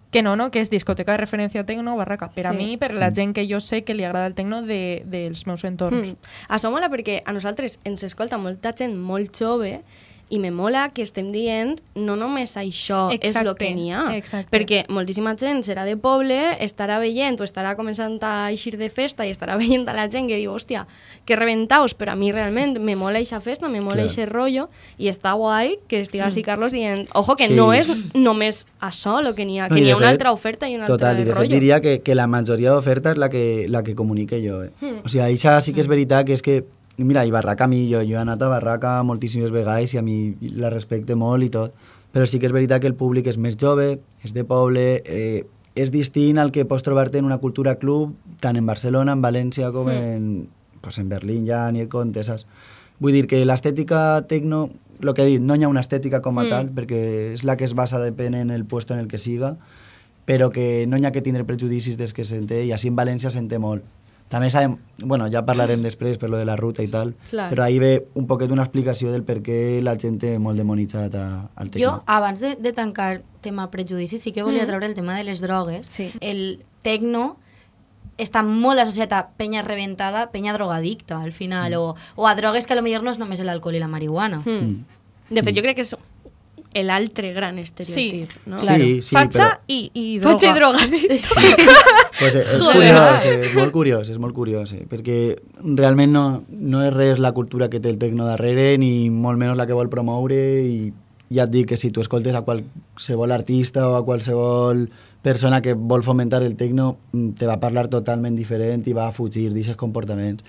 que no, no, que és discoteca de referència tecno barraca. Per a Sí. mi, per la gent que jo sé que li agrada el tecno de, dels meus entorns. Mm. Això mola perquè a nosaltres ens escolta molta gent molt jove i me mola que estem dient no només això és el Exacte, que n'hi ha. exacte. Perquè moltíssima gent serà de poble, estarà veient o estarà començant a eixir de festa i estarà <laughs> veient a la gent que diu, hòstia, que rebentaus, però a mi realment me mola eixa festa, me mola eixe rollo i està guai que estiga així Carlos dient, ojo, que Sí. no és només això el que n'hi ha, que n'hi ha una fet- altra oferta i un Total, altre i de fet rollo. diria que, que la majoria d'oferta és la que, la que comunique jo. Eh? Mm. O sigui, això sí que és veritat que és que, mira, i Barraca a mi, jo, jo he anat a Barraca moltíssimes vegades i a mi la respecte molt i tot, però sí que és veritat que el públic és més jove, és de poble, eh, és distint al que pots trobar-te en una cultura club, tant en Barcelona, en València, com Mm. en, pues en Berlín ja, ni et compte, saps? Vull dir que l'estètica tecno, el que he dit, no hi ha una estètica com a Mm. tal, perquè és la que es basa depenent el puesto en el que siga, però que no hi ha que tindre prejudicis des que se'n té, i així en València se'n té molt. També sabem, bueno, ja parlarem <laughs> després per lo de la ruta i tal, Clar. però ahí ve un poquet una explicació del per què la gent té molt demonitzat a, al tecno. Jo, abans de, de tancar tema prejudici, sí que volia Mm. treure el tema de les drogues. Sí. El tecno està molt associat a penya reventada, penya drogadicta, al final, o, o a drogues que a lo millor no és només l'alcohol i la marihuana. Mm. De fet, jo crec que és l'altre gran estereotip, no? Claro. Sí, <laughs> sí, Fatxa però- i, i droga. Fatxa i drogadicte. Pues és, és curiós, és molt curiós, és molt curiós, eh, perquè realment no, no és res la cultura que té el tecno darrere, ni molt menys la que vol promoure, i ja et dic que si tu escoltes a qualsevol artista o a qualsevol persona que vol fomentar el tecno, mm, te va a parlar totalment diferent i va a fugir d'aquests comportaments.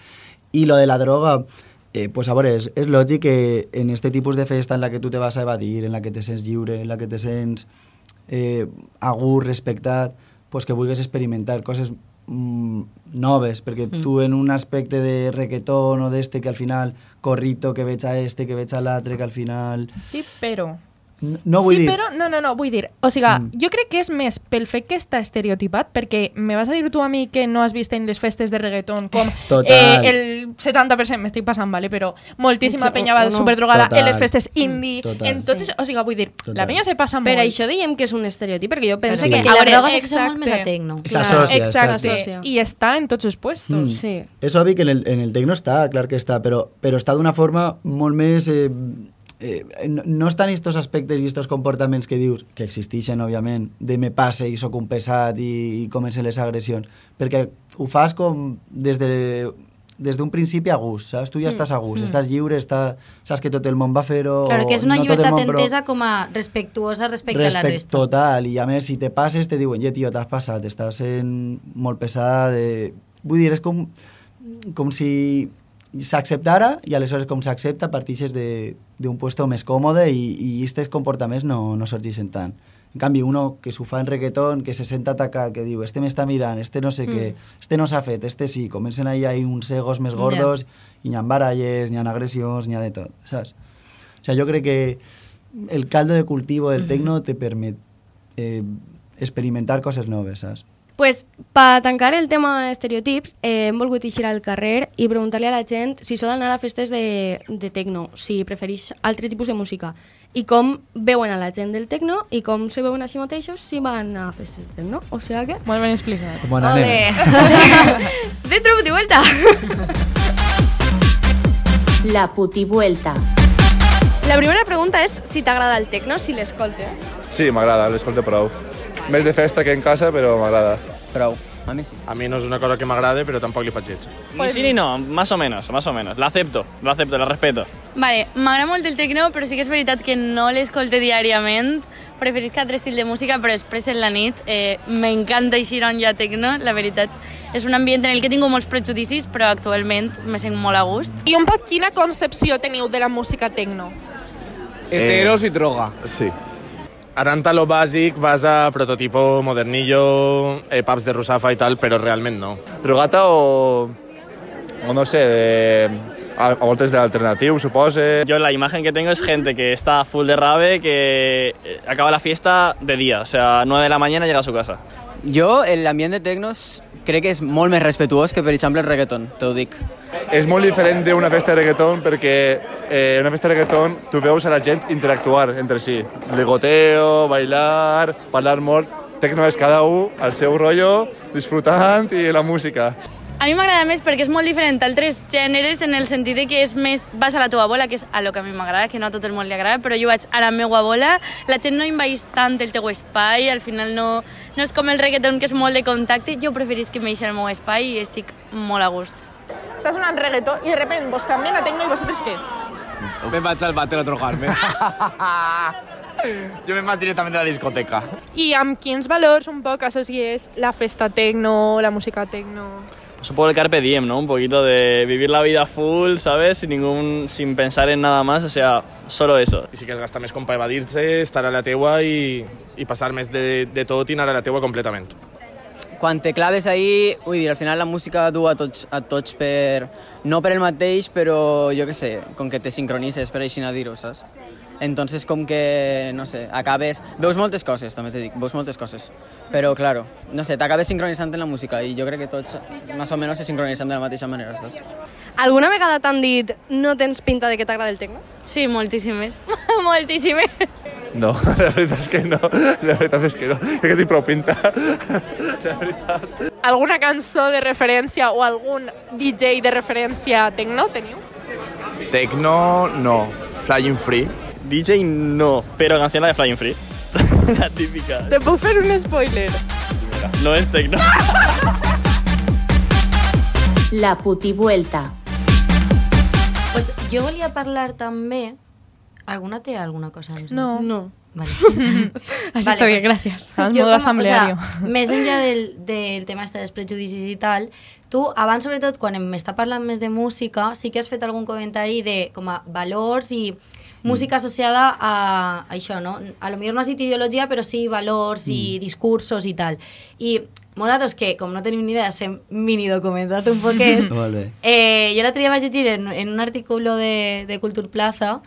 I lo de la droga, eh, pues a veure, és, és lògic que en este tipus de festa en la que tu te vas a evadir, en la que te sents lliure, en la que te sents eh, a gust, respectat, pues que vulguis experimentar coses mm, noves, perquè mm. tu en un aspecte de reggaeton o d'este que al final corrito, que veig a este, que veig a l'altre, que al final... Sí, però... No, vull sí, dir... però no, no, no, vull dir, o sigui, Mm. jo crec que és més pel fet que està estereotipat, perquè me vas a dir tu a mi que no has vist en les festes de reggaeton com Total. eh, el 70% m'estic passant, vale? però moltíssima penya va no. superdrogada Total. en les festes indie, Total. en tots, Sí. o sigui, vull dir, Total. la penya se passa Per molt. això diem que és un estereotip, perquè jo penso Sí. que... Que a la droga s'associa molt més a tecno. S'associa, Exacte, i està en tots els puestos. Mm. Sí. És obvi que en el, en el tecno està, clar que està, però, però està d'una forma molt més... Eh, eh, no, estan estos aspectes i estos comportaments que dius, que existeixen, òbviament, de me passe i sóc un pesat i, i comencen les agressions, perquè ho fas com des de des d'un principi a gust, saps? Tu ja estàs a gust, estàs lliure, està, saps que tot el món va fer-ho... Claro, que és una no llibertat món, però- entesa com a respectuosa respecte a la Respect resta. total, i a més, si te passes, te diuen, ja, tio, t'has passat, estàs sent molt pesada, de... vull dir, és com, com si s'acceptara i aleshores com s'accepta partixes de- d'un puesto més còmode i, i aquests comportaments no, no sorgeixen tant. En canvi, uno que s'ho fa en reggaeton, que se sent atacat, que diu, este m'està mirant, este no sé mm. què, este no s'ha fet, este sí, comencen ahí, ahí uns egos més gordos i n'hi ha baralles, n'hi ha agressions, n'hi ha de tot, saps? O sea, jo crec que el caldo de cultivo del tecno te permet eh, experimentar coses noves, saps? Pues, per tancar el tema estereotips, eh, hem volgut eixir al carrer i preguntar-li a la gent si sol anar a festes de, de tecno, si prefereix altre tipus de música, i com veuen a la gent del tecno i com se veuen a si mateixos si van a festes de tecno. O sigui que... Molt ben explicat. Com una nena. <laughs> Dentro puti vuelta! <laughs> La putivuelta. La primera pregunta és si t'agrada el tecno, si l'escoltes. Sí, m'agrada, l'escolto prou. Més de festa que en casa, però m'agrada. Prou, a mi sí. A mi no és una cosa que m'agrade, però tampoc li faig lleig. Ni sí ni no, más o menos, más o menos. La acepto, la acepto, la respeto. Vale, m'agrada molt el tecno, però sí que és veritat que no l'escolte diàriament. Preferisc altre estil de música, però després en la nit eh, m'encanta eixir on hi ha tecno. La veritat, és un ambient en el que tingut molts prejudicis, però actualment me sent molt a gust. I un poc quina concepció teniu de la música tecno? Heteros i droga. Sí. Anant a lo bàsic, vas a prototipo modernillo, eh, pubs de Rusafa i tal, però realment no. Drogata o... o no sé, de, a, a voltes de l'alternatiu, supose. Yo la imagen que tengo es gente que está full de rave, que eh, acaba la fiesta de día, o sea, 9 de la mañana llega a su casa. Jo, l'ambient de tecnos, crec que és molt més respetuós que, per exemple, el reggaeton, te ho dic. És molt diferent d'una festa de reggaeton perquè eh, en una festa de reggaeton tu veus a la gent interactuar entre si. Ligoteo, bailar, parlar molt. Tecno és cada un al seu rotllo, disfrutant i la música. A mi m'agrada més perquè és molt diferent d'altres gèneres en el sentit de que és més vas a la teva bola, que és a lo que a mi m'agrada, que no a tot el món li agrada, però jo vaig a la meva bola, la gent no invadeix tant el teu espai, al final no, no és com el reggaeton que és molt de contacte, jo preferís que m'eixi al meu espai i estic molt a gust. Està sonant reggaeton i de repente vos canvien a tecno i vosaltres què? Me vaig al váter a drogar-me. <laughs> jo me vaig directament a la discoteca. I amb quins valors un poc associes la festa tecno, la música tecno? Poco el carpe diem, ¿no? Un poquito de vivir la vida full, ¿sabes? Sin ningún, sin pensar en nada más, o sea, solo eso. I sí que es gasta més com per evadir-se, estar a la teua i, i passar més de, de tot i anar a la teua completament. Quan te claves ahí, vull dir, al final la música du a tots, a tots per... No per el mateix, però jo que sé, com que te sincronises per així a dir-ho, saps? Entonces, com que, no sé, acabes... Veus moltes coses, també t'he dit, veus moltes coses. Però, claro, no sé, t'acabes sincronitzant en la música i jo crec que tots, més o menys, se sincronitzen de la mateixa manera, els dos. Alguna vegada t'han dit no tens pinta de que t'agrada el tecno? Sí, moltíssimes. <laughs> moltíssimes. No, <laughs> la veritat és que no. La veritat és que no. Crec que tinc prou pinta. <laughs> La veritat. Alguna cançó de referència o algun DJ de referència tecno teniu? Tecno, no. Flying Free. DJ no, pero canción la de Flying Free. <laughs> la típica. Te puc fer un spoiler? No es tecno. <laughs> La putivuelta. Pues jo volia parlar també... Alguna té alguna cosa? No. No. Vale. <laughs> Así está bien, gracias. Al jo modo com a- asambleario. O sea, més enllà del, del tema este dels prejudicis i tal, tu abans, sobretot, quan m'està parlant més de música, sí que has fet algun comentari de com a valors i música associada a, a això, no? A lo millor no has dit ideologia, però sí valors i discursos i tal. I nosaltres, que com no tenim ni idea, s'hem mini documentat un poquet, <laughs> bé. Eh, yo l'altre dia vaig llegir en, en un artículo de, de Culture Plaza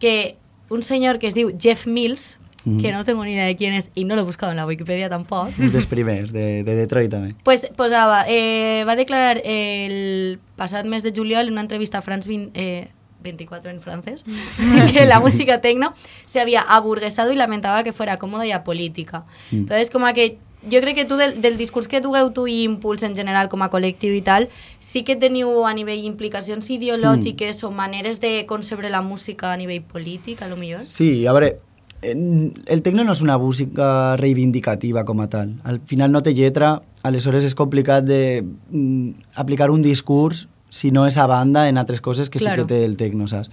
que un senyor que es diu Jeff Mills, Mhm. que no tengo ni idea de quién es y no lo he buscado en la Wikipedia tampoc, Un dels primers, de, de Detroit també. pues posava, eh, va declarar el passat mes de juliol en una entrevista a France 20, eh, 24 en francés, <laughs> que la música tecno se había aburguesado y lamentaba que fuera cómoda y apolítica. Mm. Entonces, com a que jo crec que tu del, del discurs que dugueu tu i Impuls en general com a col·lectiu i tal, sí que teniu a nivell implicacions ideològiques o maneres de concebre la música a nivell polític, a lo millor? Sí, a veure, el tecno no és una música reivindicativa com a tal. Al final no té lletra, aleshores és complicat de mm, aplicar un discurs si no és a banda en altres coses que Claro. sí que té el tecno, saps?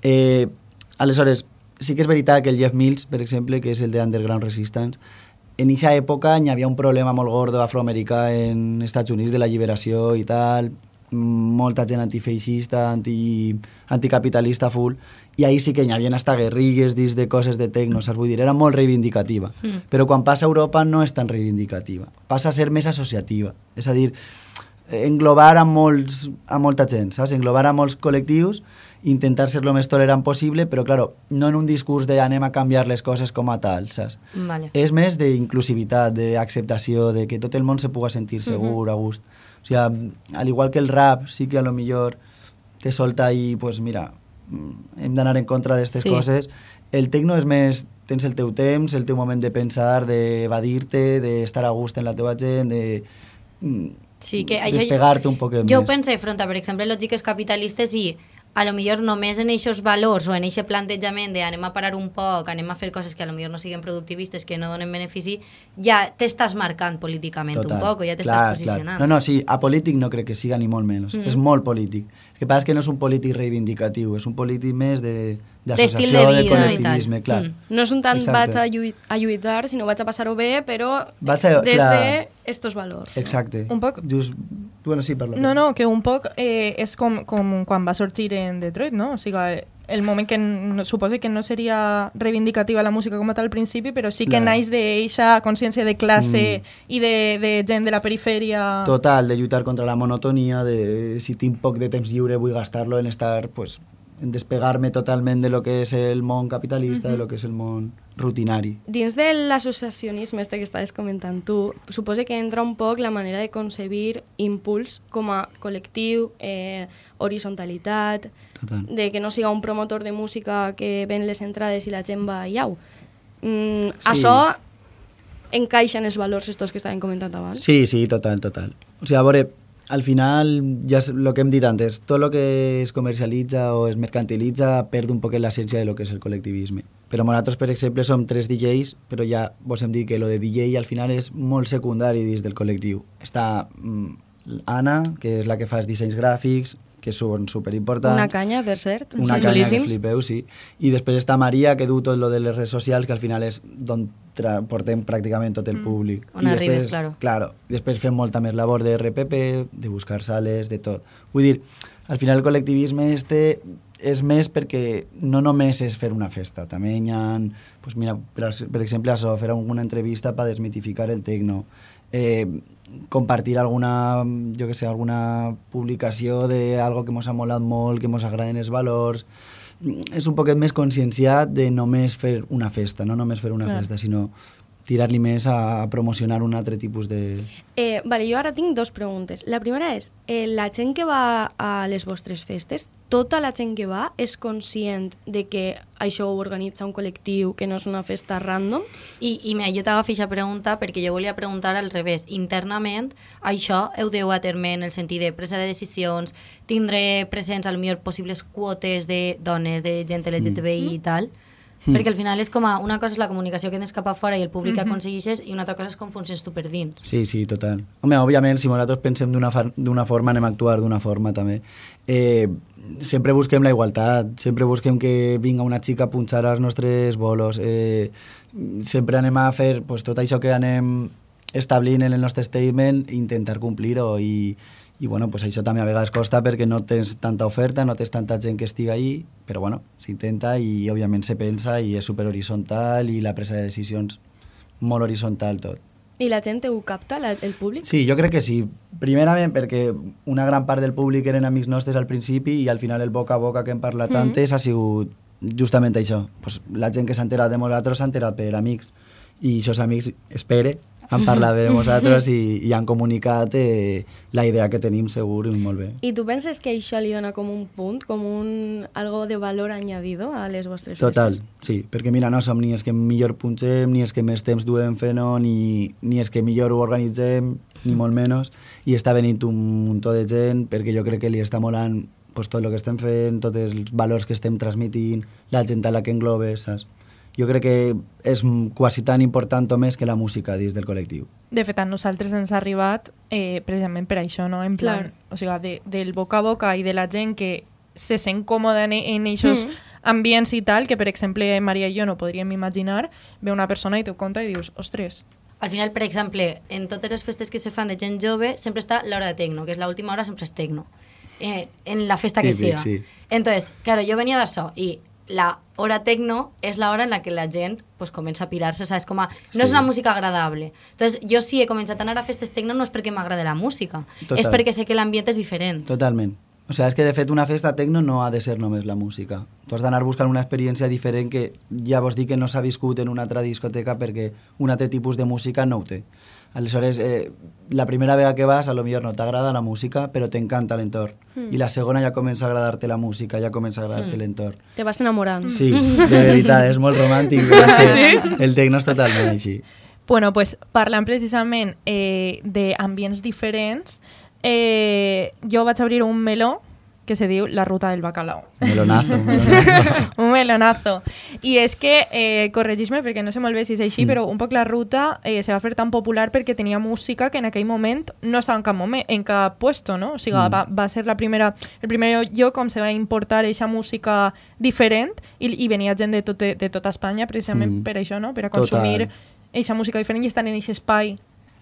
Eh, aleshores, sí que és veritat que el Jeff Mills, per exemple, que és el de Underground Resistance, en aquesta època hi havia un problema molt gordo afroamericà en Estats Units de la lliberació i tal, molta gent antifeixista, anti, anticapitalista full, i ahir sí que hi havia hasta guerrigues dins de coses de tecno, saps? Vull dir, era molt reivindicativa. Mm. Però quan passa a Europa no és tan reivindicativa, passa a ser més associativa. És a dir, englobar a, molts, a molta gent, saps? Englobar a molts col·lectius, intentar ser lo més tolerant possible, però, claro, no en un discurs de anem a canviar les coses com a tal, saps? Vale. És més d'inclusivitat, d'acceptació, de que tot el món se puga sentir segur, a gust. O sigui, al igual que el rap, sí que a lo millor te solta ahí, pues mira, mm, hem d'anar en contra d'aquestes Sí. coses. El tecno és més, tens el teu temps, el teu moment de pensar, d'evadir-te, d'estar a gust en la teva gent, de mm, Sí, que això... despegar-te un poquet Jo ho més. pense front a, per exemple, lògiques capitalistes i a lo millor només en aquests valors o en aquest plantejament de anem a parar un poc, anem a fer coses que a lo millor no siguin productivistes, que no donen benefici, ja t'estàs marcant políticament un poc, o ja t'estàs posicionant. Clar. No, no, sí, apolític no crec que siga ni molt menys. Mm. És molt polític. El que passa és que no és un polític reivindicatiu, és un polític més de d'associació, de de, vida i col·lectivisme, clar. Mm. No és un tant Exacte. vaig a, lluit, a lluitar, sinó vaig a passar-ho bé, però Vaig a- des clar. de estos valors. Exacte. Un poc- Just, bueno, sí, parla. No, no, que un poc eh, és com, com quan va sorgir en Detroit, no? O sigui, el moment que no, suposo que no seria reivindicativa la música com a tal al principi, però sí que naix d'eixa consciència de classe i de, de gent de la perifèria... Total, de lluitar contra la monotonia, de si tinc poc de temps lliure vull gastar-lo en estar, pues, despegar-me totalment de lo que és el món capitalista, de lo que és el món rutinari. Dins de l'associacionisme este que estaves comentant tu, suposa que entra un poc la manera de concebir impuls com a col·lectiu, eh, horizontalitat, Total. de que no siga un promotor de música que ven les entrades i la gent va i au. Mm, Sí. Això encaixa en els valors estos que estaven comentant abans? Sí, sí, total, total. O sigui, a veure, al final, ja és el que hem dit antes, tot el que es comercialitza o es mercantilitza perd un poc l'essència de lo que és el col·lectivisme. Però nosaltres, per exemple, som tres DJs, però ja vos hem dit que lo de DJ al final és molt secundari dins del col·lectiu. Està mm, Anna, que és la que fa els dissenys gràfics, que són superimportants. Una canya, per cert. Una canya que flipeu, sí. I després està Maria, que du tot lo de les redes socials, que al final és d'on portem pràcticament tot el Mm. públic. On I arribes, després, claro. Claro. Després fem molta més labor de RPP, de buscar sales, de tot. Vull dir, al final el col·lectivisme este és més perquè no només és fer una festa, també hi ha, pues mira, per, per exemple, això, fer alguna entrevista per desmitificar el tecno, eh, compartir alguna, jo que sé, alguna publicació de algo que mos ha molat molt, que mos agraden els valors, és un poquet més conscienciat de només fer una festa, no només fer una Clar. festa, sinó tirar-li més a, a promocionar un altre tipus de... Eh, vale, jo ara tinc dos preguntes. La primera és, eh, la gent que va a les vostres festes, tota la gent que va és conscient de que això ho organitza un col·lectiu, que no és una festa random? I, i mira, jo t'agafo aquesta pregunta perquè jo volia preguntar al revés. Internament, això heu deu a terme en el sentit de presa de decisions, tindre presents al millor possibles quotes de dones, de gent LGTBI mm. i tal, Mm. Perquè al final és com a, una cosa és la comunicació que tens cap a fora i el públic que Mhm. aconsegueixes i una altra cosa és com funcions tu per dins. Sí, sí, total. Home, òbviament, si nosaltres pensem d'una forma, anem a actuar d'una forma també. Eh, sempre busquem la igualtat, sempre busquem que vinga una xica a punxar als nostres bolos, eh, sempre anem a fer pues, tot això que anem establint en el nostre statement, intentar complir-ho i, i bueno, pues això també a vegades costa perquè no tens tanta oferta, no tens tanta gent que estigui ahí, però bueno, s'intenta i òbviament se pensa i és super horitzontal i la presa de decisions molt horitzontal tot. I la gent ho capta, la, el públic? Sí, jo crec que sí. Primerament perquè una gran part del públic eren amics nostres al principi i al final el boca a boca que hem parlat mm. antes ha sigut justament això. Pues la gent que s'ha enterat de nosaltres s'ha enterat per amics i aquests amics, espere, han parlat de nosaltres i, i han comunicat eh, la idea que tenim segur i molt bé. I tu penses que això li dona com un punt, com un algo de valor añadido a les vostres Total, festes? sí, perquè mira, no som ni els que millor punxem, ni els que més temps duem fent-ho, ni, ni els que millor ho organitzem, ni molt menys, i està venint un muntó de gent perquè jo crec que li està molant pues, tot el que estem fent, tots els valors que estem transmitint, la gent a la que englobe, saps? Jo crec que és quasi tan important o més que la música dins del col·lectiu. De fet, a nosaltres ens ha arribat eh, precisament per això, no? En plan, Clar. o sigui, de, del boca a boca i de la gent que se sent còmoda en, en aquests Mm. ambients i tal, que per exemple Maria i jo no podríem imaginar, ve una persona i t'ho conta i dius, ostres, Al final, per exemple, en totes les festes que se fan de gent jove, sempre està l'hora de tecno, que és l'última hora sempre és tecno. Eh, en la festa que Típic, siga. sí. Entonces, claro, yo venía d'això i la hora tecno és la hora en la que la gent pues, comença a pirar-se, o sea, és com a, no Sí. és una música agradable. Entonces, jo si he començat a anar a festes tecno no és perquè m'agrada la música, Total. és perquè sé que l'ambient és diferent. Totalment. O sigui, és que de fet una festa tecno no ha de ser només la música. Tu has d'anar buscant una experiència diferent que ja vos dic que no s'ha viscut en una altra discoteca perquè un altre tipus de música no ho té. Aleshores, eh, la primera vegada que vas, a lo millor no t'agrada la música, però t'encanta l'entorn. Mm. I la segona ja comença a agradar-te la música, ja comença a agradar-te Mm. l'entorn. Te vas enamorant. Sí, de veritat, és molt romàntic, <laughs> que el tecno és totalment així. Bueno, pues, parlant precisament eh, d'ambients diferents, eh, jo vaig obrir un meló que se diu La Ruta del Bacalao. Melonazo, melonazo. un melonazo. <laughs> I és que, eh, corregis-me perquè no sé molt bé si és així, Mm. però un poc la ruta eh, se va fer tan popular perquè tenia música que en aquell moment no estava en cap, moment, en cap puesto, no? O sigui, Mm. va, va ser la primera, el primer lloc on se va importar aquesta música diferent i, i venia gent de, tot, de, de tota Espanya precisament Mm. per això, no? Per a consumir aquesta música diferent i estar en aquest espai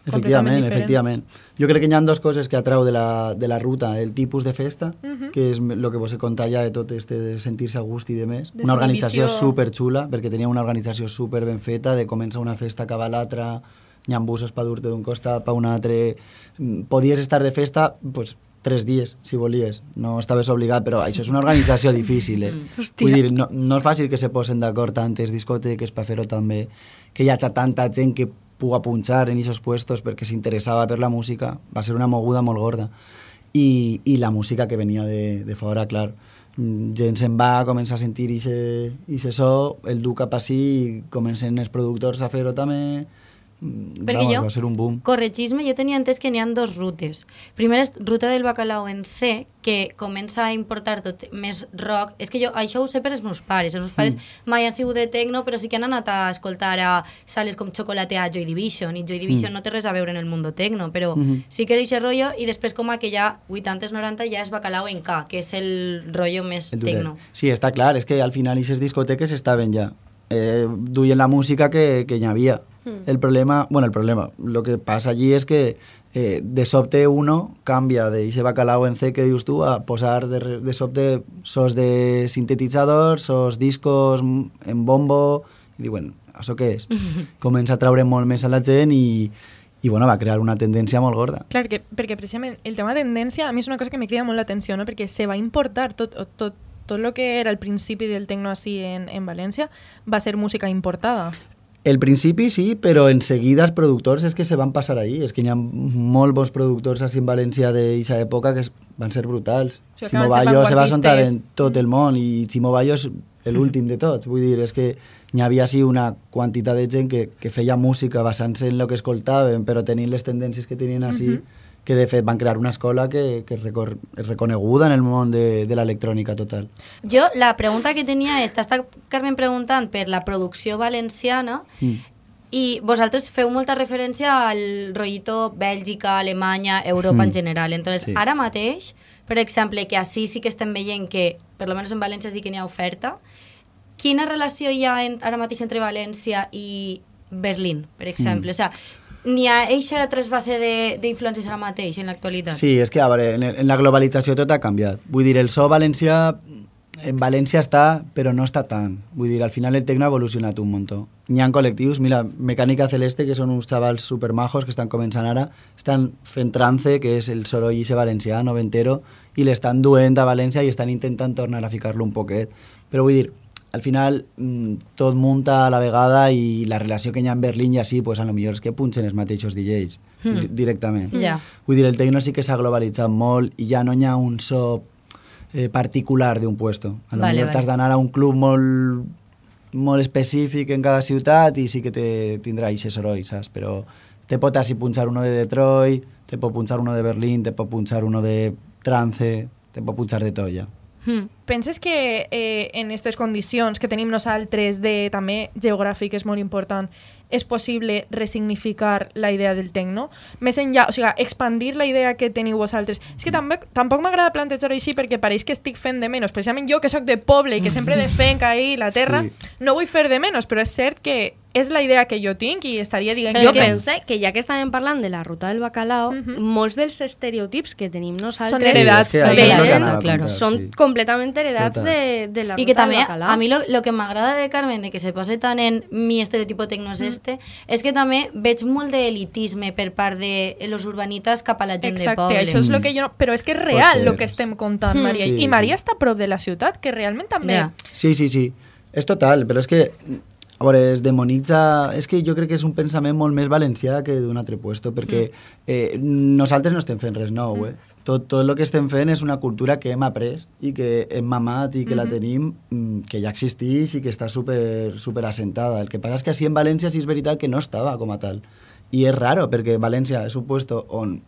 Efectivament, efectivament. Jo crec que hi ha dues coses que atrau de la, de la ruta. El tipus de festa, Mhm. que és el que vos he contat ja de tot este de sentir-se a gust i de més. De Una organització superxula, perquè tenia una organització super ben feta, de començar una festa, acabar l'altra, hi ha busos per dur-te d'un costat, per un altre... Mm, Podies estar de festa, pues, tres dies, si volies. No estaves obligat, però això és una organització difícil, eh? <laughs> Hòstia. Vull dir, no, no és fàcil que se posen d'acord tantes discoteques per fer-ho també, que hi hagi tanta gent que puga punxar en aquests puestos perquè s'interessava per la música, va ser una moguda molt gorda. I, i la música que venia de, de fora, clar, mm, gent se'n va, comença a sentir ixe so, el du cap així i comencen els a Mm, Perquè vamos, jo- va ser un boom. Corregis-me, jo tenia entès que n'hi ha dos rutes. Primera és ruta del bacalao en C, que comença a importar tot més rock. És que jo això ho sé per els meus pares. Els meus pares Mm. mai han sigut de techno, però sí que han anat a escoltar a sales com Chocolate a Joy Division, i Joy Division Mm. no té res a veure en el mundo techno, però Mhm. sí que és aquest rotllo, i després com a que ja 80-90 ja és bacalao en K, que és el rotllo més El techno. Sí, està clar, és que al final aquestes discoteques estaven ja. Eh, duien la música que, que hi havia. Hmm. El problema, bueno, el problema, lo que passa allí és que eh, de sobte uno canvia de ese bacalao en C que dius tu a posar de, de sobte sos de sintetitzadors, sos discos en bombo, i diuen, això què és? Comença a traure molt més a la gent i, i bueno, va crear una tendència molt gorda. Clar, que, perquè precisament el tema de tendència a mi és una cosa que me crida molt l'atenció, no? perquè se va importar tot, tot, tot el que era el principi del tecno així en, en València va ser música importada. El principi sí, però en seguida els productors és que se van passar ahí. És que hi ha molt bons productors així en València d'aquesta època que van ser brutals. O sigui, Ximo Bayo se va sentar en tot el món i Ximo Bayo és l'últim <laughs> de tots. Vull dir, és que hi havia així una quantitat de gent que, que feia música basant-se en el que escoltaven, però tenint les tendències que tenien així, Mhm. Que de fet van crear una escola que, que és, recor- és reconeguda en el món de, de l'electrònica total. Jo, la pregunta que tenia és, t'està Carmen preguntant per la producció valenciana Mm. i vosaltres feu molta referència al rollito Bèlgica, Alemanya, Europa Mm. en general. Entonces, Sí. ara mateix, per exemple, que així sí que estem veient que, per lo menos en València sí que n'hi ha oferta, quina relació hi ha en, ara mateix entre València i Berlín, per exemple? Mm. O sea, n'hi ha eixa trasbase d'influències ara mateix en l'actualitat? Sí, és que a veure, en, en la globalització tot ha canviat. Vull dir, el so valencià en València està, però no està tant. Vull dir, al final el tecno ha evolucionat un muntó. Hi ha col·lectius, mira, Mecànica Celeste, que són uns xavals supermajos que estan començant ara, estan fent trance, que és el soroll ixe valencià, noventero, i l'estan duent a València i estan intentant tornar a ficar-lo un poquet. Però vull dir, al final mm, tot munta a la vegada i la relació que hi ha en Berlín i així, pues, a lo millor és que punxen els mateixos DJs Mm. di- directament. Ja. Vull dir, el tecno sí que s'ha globalitzat molt i ja no hi ha un so eh, particular d'un puesto. A lo Vale, millor vale. t'has d'anar a un club molt, molt específic en cada ciutat i sí que te, tindrà aquest soroll, saps? Però te pot així punxar uno de Detroit, te pot punxar uno de Berlín, te pot punxar uno de Trance, te pot punxar de tot ja. Hmm. Penses que eh, en aquestes condicions que tenim nosaltres de també geogràfic és molt important, és possible resignificar la idea del tecno? Més enllà, o sigui, expandir la idea que teniu vosaltres. És que també, tampoc m'agrada plantejar-ho així perquè pareix que estic fent de menys. Precisament jo, que sóc de poble i que sempre defenc ahir la terra, Sí. no vull fer de menys, però és cert que és la idea que jo tinc i estaria dient Jo que... que ja que estàvem parlant de la ruta del bacalao, molts dels estereotips que tenim nosaltres Són heredats, Sí, és que venen- lo a claro, són sí. completament heredats Total. de, de la ruta Y que del también, bacalao. a mí lo, lo que m'agrada de Carmen, de que se pase tan en mi estereotipo tecno és este, és que també veig molt d'elitisme per part de los urbanitas cap a la gent Exacte, de poble. això és Mm. el que jo... no- Però és que és real el que estem contant, Mm. Maria. Sí, I Maria sí. està a prop de la ciutat, que realment també... Ja. Sí, sí, sí. És total, però és que a veure, es demonitza... És que jo crec que és un pensament molt més valencià que d'un altre puesto, perquè eh, nosaltres no estem fent res nou, eh? Tot, tot el que estem fent és una cultura que hem après i que hem mamat i que la tenim, mm, que ja existeix i que està super, super assentada. El que passa és que així en València sí és veritat que no estava com a tal. I és raro, perquè València és un puesto on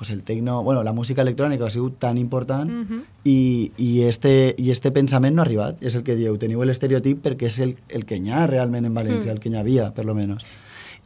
pues el tecno, bueno, la música electrònica ha sigut tan important Mhm. i, i, este, i este pensament no ha arribat. És el que dieu, teniu l'estereotip perquè és el, el que hi ha realment en València, Mm. el que hi havia, per lo menos.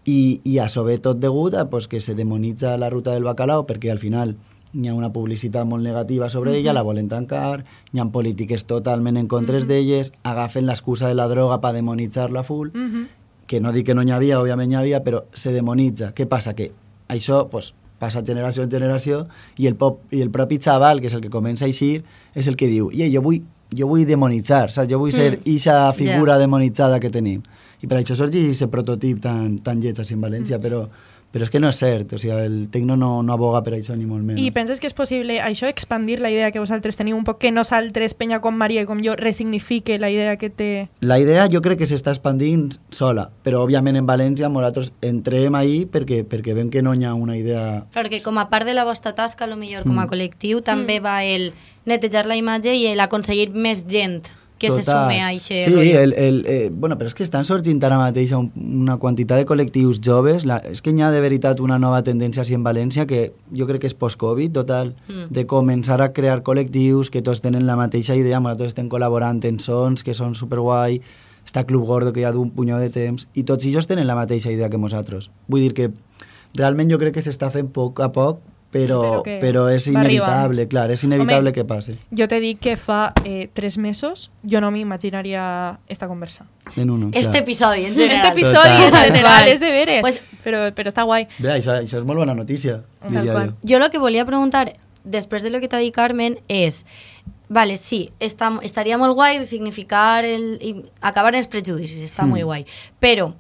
I, i això ve tot degut a pues, que se demonitza la ruta del bacalao perquè al final hi ha una publicitat molt negativa sobre ella, la volen tancar, hi ha polítiques totalment en contra d'elles, agafen l'excusa de la droga per demonitzar-la full, Mhm. que no dic que no n'hi havia, òbviament n'hi havia, però se demonitza. Què passa? Que això pues, passa generació en generació i el, pop, i el propi xaval, que és el que comença a eixir, és el que diu, i jo vull, jo vull demonitzar, saps? jo vull ser Mm. ixa figura Ja. demonitzada que tenim. I per això sorgeix aquest prototip tan, tan lleig així en València, però, però és que no és cert, o sigui, el tecno no, no aboga per això ni molt menys. I penses que és possible això, expandir la idea que vosaltres teniu un poc, que nosaltres, penya com Maria i com jo, resignifique la idea que té... La idea jo crec que s'està expandint sola, però òbviament en València nosaltres entrem ahí perquè, perquè veiem que no hi ha una idea... Clar que com a part de la vostra tasca, a lo millor com a Mm. col·lectiu, també va el netejar la imatge i el aconseguir més gent que se Total. sume a aquest Sí, el, el, eh, bueno, però és que estan sorgint ara mateix un, una quantitat de col·lectius joves. La, és que hi ha de veritat una nova tendència així en València que jo crec que és post-Covid, total, Mm. de començar a crear col·lectius que tots tenen la mateixa idea, nosaltres estem col·laborant en sons que són superguai, està Club Gordo que hi ha d'un punyó de temps, i tots ells tenen la mateixa idea que nosaltres. Vull dir que realment jo crec que s'està fent poc a poc, però és va inevitable, clar, és inevitable Home, que passi. Jo te dic que fa eh, tres mesos jo no m'imaginaria esta conversa. En uno, Este clar. episodi, en general. Este episodi en Total. general Vale. és de veres, Pues- però, però està guai. Bé, això, això és molt bona notícia, Tal diria qual. jo. Jo lo que volia preguntar, després de lo que t'ha dit Carmen, és, vale, sí, està, estaria molt guai significar el, i acabar en els prejudicis, està Mm. molt guai, però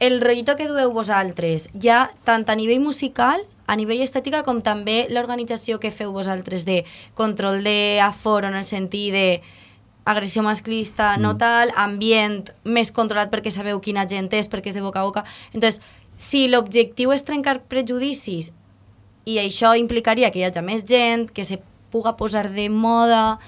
el rotllito que dueu vosaltres, ja tant a nivell musical, a nivell estètica, com també l'organització que feu vosaltres de control d'aforo en el sentit de agressió masclista, no Mm. tal, ambient més controlat perquè sabeu quina gent és, perquè és de boca a boca. Entonces, si l'objectiu és trencar prejudicis i això implicaria que hi hagi més gent, que se puga posar de moda...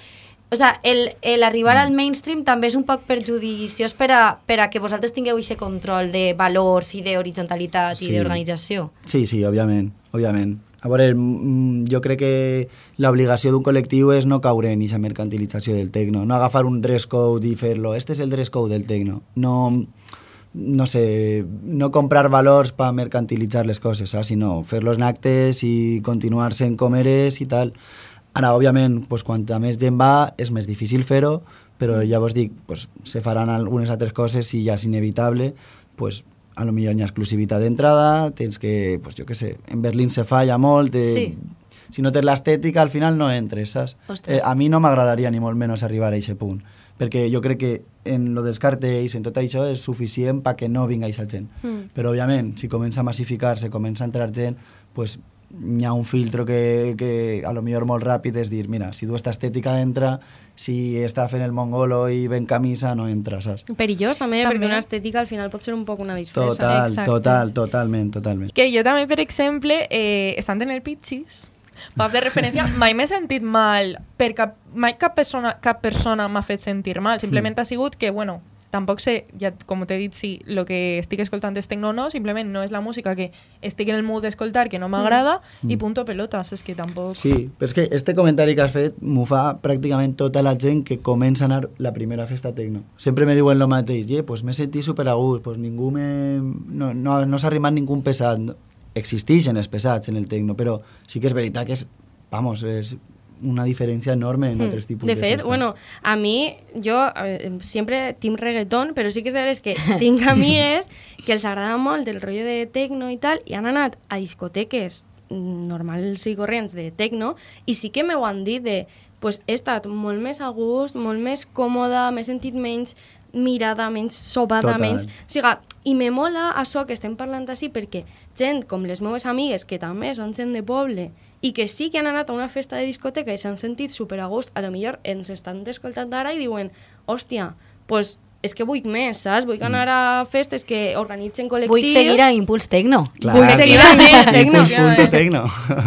O sea, el, el arribar al mainstream també és un poc perjudiciós per a, per a que vosaltres tingueu aquest control de valors i d'horitzontalitat Sí. i d'organització. Sí, sí, òbviament, òbviament. A veure, mm, jo crec que l'obligació d'un col·lectiu és no caure en aquesta mercantilització del tecno, no agafar un dress code i fer-lo, este és el dress code del tecno, no, no sé, no comprar valors per mercantilitzar les coses, saps? sinó fer-los en actes i continuar sent com eres i tal. Ara, òbviament, pues, quanta més gent va, és més difícil fer-ho, però ja vos dic, pues, se faran algunes altres coses i ja és inevitable, pues, a lo millor hi ha exclusivitat d'entrada, tens que, pues, jo què sé, en Berlín se falla molt, eh, Sí. si no tens l'estètica al final no entres, saps? Ostres. Eh, a mi no m'agradaria ni molt menys arribar a aquest punt, perquè jo crec que en lo dels cartells, en tot això, és suficient perquè no vinga aquesta gent. Mm. Però, òbviament, si comença a massificar-se, comença a entrar gent, pues, hi ha un filtro que, que a lo millor molt ràpid és dir, mira, si du esta estètica entra, si està fent el mongolo i ben camisa, no entra, saps? Perillós també, També. perquè una estètica al final pot ser un poc una disfressa. Total, Exacte. total, totalment, totalment. Que jo també, per exemple, eh, estant en el Pitchis, pub de referència, <laughs> mai m'he sentit mal, per cap, mai cap persona, cap persona m'ha fet sentir mal, simplement ha sigut que, bueno, tampoc sé, ja, com t'he dit, si el que estic escoltant és tecno o no, simplement no és la música que estic en el mood d'escoltar, que no m'agrada, Mm. i punto pelotas, és que tampoc... Sí, però és que este comentari que has fet m'ho fa pràcticament tota la gent que comença a anar la primera festa tecno. Sempre me diuen lo mateix, eh, pues m'he sentit super a gust, pues ningú me... no, no, no s'ha arrimat ningú pesat. Existeixen els pesats en el tecno, però sí que és veritat que és, vamos, és una diferència enorme en Mm. altres tipus de de, fet, festa. bueno, a mi, jo eh, sempre team reggaeton, però sí que és que <laughs> tinc amigues que els agrada molt el rotllo de tecno i tal, i han anat a discoteques normals i corrents de tecno, i sí que m'ho han dit de, pues, he estat molt més a gust, molt més còmoda, m'he sentit menys mirada, menys sobada, Total. menys... O sigui, i me mola això que estem parlant així perquè gent com les meves amigues, que també són gent de poble, i que sí que han anat a una festa de discoteca i s'han sentit super a gust, a lo millor ens estan escoltant ara i diuen, hòstia, pues és que vull més, saps? Vull anar a festes que organitzen col·lectius. Vull seguir a Impuls Tecno. Clar, Vull seguir a més tecno. Impuls.tecno.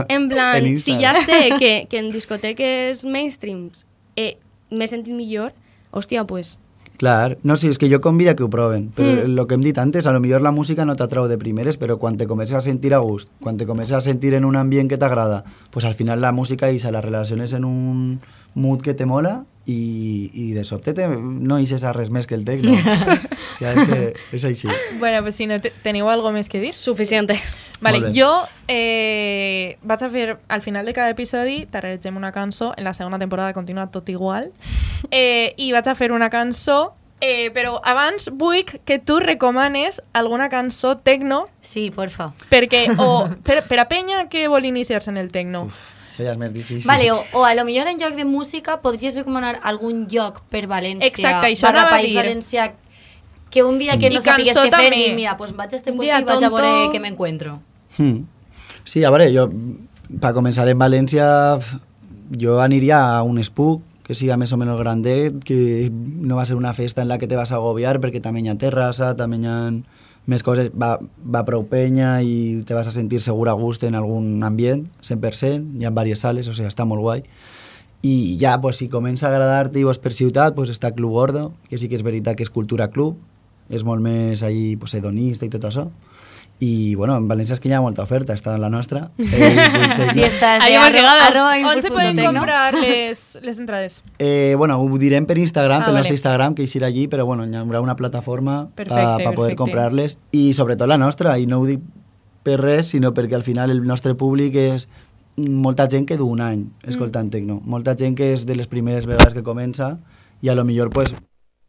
En plan, En si ja sé que, que en discoteques mainstreams eh, m'he sentit millor, hòstia, pues... Clar, no, sí, és que jo convida que ho proven, però Mm. el que hem dit antes, a lo millor la música no t'atrau de primeres, però quan te comences a sentir a gust, quan te comences a sentir en un ambient que t'agrada, pues al final la música i se la relaciones en un mood que te mola i, i de sobte te, no eixes a res més que el tecno. <laughs> o sigui, és que és així. Bueno, pues si no te, teniu algo més que dir? Suficiente. Vale, jo eh, vaig a fer, al final de cada episodi, tarregem una cançó, en la segona temporada continua tot igual, eh, i vaig a fer una cançó, eh, però abans vull que tu recomanes alguna cançó tecno. Sí, porfa. Perquè, o <laughs> per, per a penya que vol iniciar-se en el tecno. Això ja és més difícil. Vale, o, o a lo millor en lloc de música podries recomanar algun lloc per València, Exacte, això barra anava a País dir. Valencià, que un dia que I no sapigues cançó què fer, dir, mira, pues vaig a este puesto i vaig a veure tonto. què m'encuentro. Hmm. Sí, a veure, jo, per començar en València, jo aniria a un Spook, que siga més o menys grandet, que no va ser una festa en la que te vas a agobiar, perquè també hi ha terrassa, també hi ha més coses, va, va prou penya i te vas a sentir segur a gust en algun ambient, 100%, hi ha diverses sales, o sigui, està molt guai. I ja, pues, si comença a agradar-te i vas per ciutat, pues, està Club Gordo, que sí que és veritat que és cultura club, és molt més ahí, pues, hedonista i tot això. I, bueno, en València és que hi ha molta oferta, està en la nostra. <laughs> Eh, Fiestas Ahí de hemos arro- llegado. arroba On se pueden tecno. comprar les, les entrades? Eh, bueno, ho direm per Instagram, Ah, per vale. nostre Instagram, que eixirà allí, però bueno, hi haurà una plataforma per Perfecte, pa poder comprar-les. I sobretot la nostra, i no ho dic per res, sinó perquè al final el nostre públic és molta gent que du un any escoltant tecno. Molta gent que és de les primeres vegades que comença i a lo millor pues,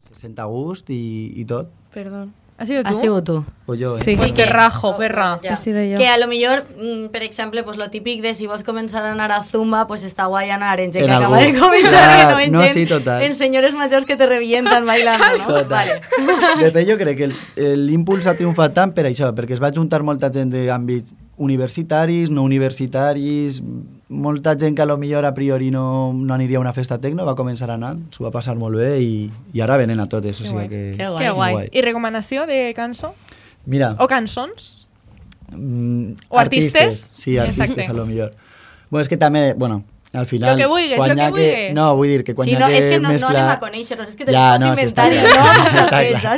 se sent a gust i, i tot. Perdó. ¿Has sido tú? Has sido tú. O jo, eh? Sí, pues te rajo, perra. Ja. He sido yo. Que a lo millor, mm, per exemple, pues lo típic de si vols començar a anar a Zumba, pues està guai anar en gent En que acaba algú. de començar, que no en no, gent, sí, total. en senyores majors que te revientan <laughs> bailando, no? Total. Vale. <laughs> De fet, jo crec que el- l'impuls ha triomfat tant per això, perquè es va juntar molta gent d'àmbits universitaris, no universitaris, molta gent que a lo millor a priori no, no aniria a una festa tecno va començar a anar, s'ho va passar molt bé i, i ara venen a totes, o Que sigui guai. que... Que guai. guai. I recomanació de cançó? Mira, O cançons? mm, o artistes? Sí, artistes Exacte. a lo millor. Bueno, és que també, bueno, al final... Lo que lo que. No, vull dir que quan Sí, hi ha no, que és que no, no mesclar... anem a conèixer-los, és que te Ja, no, inventar i no <laughs> vas <laughs> a?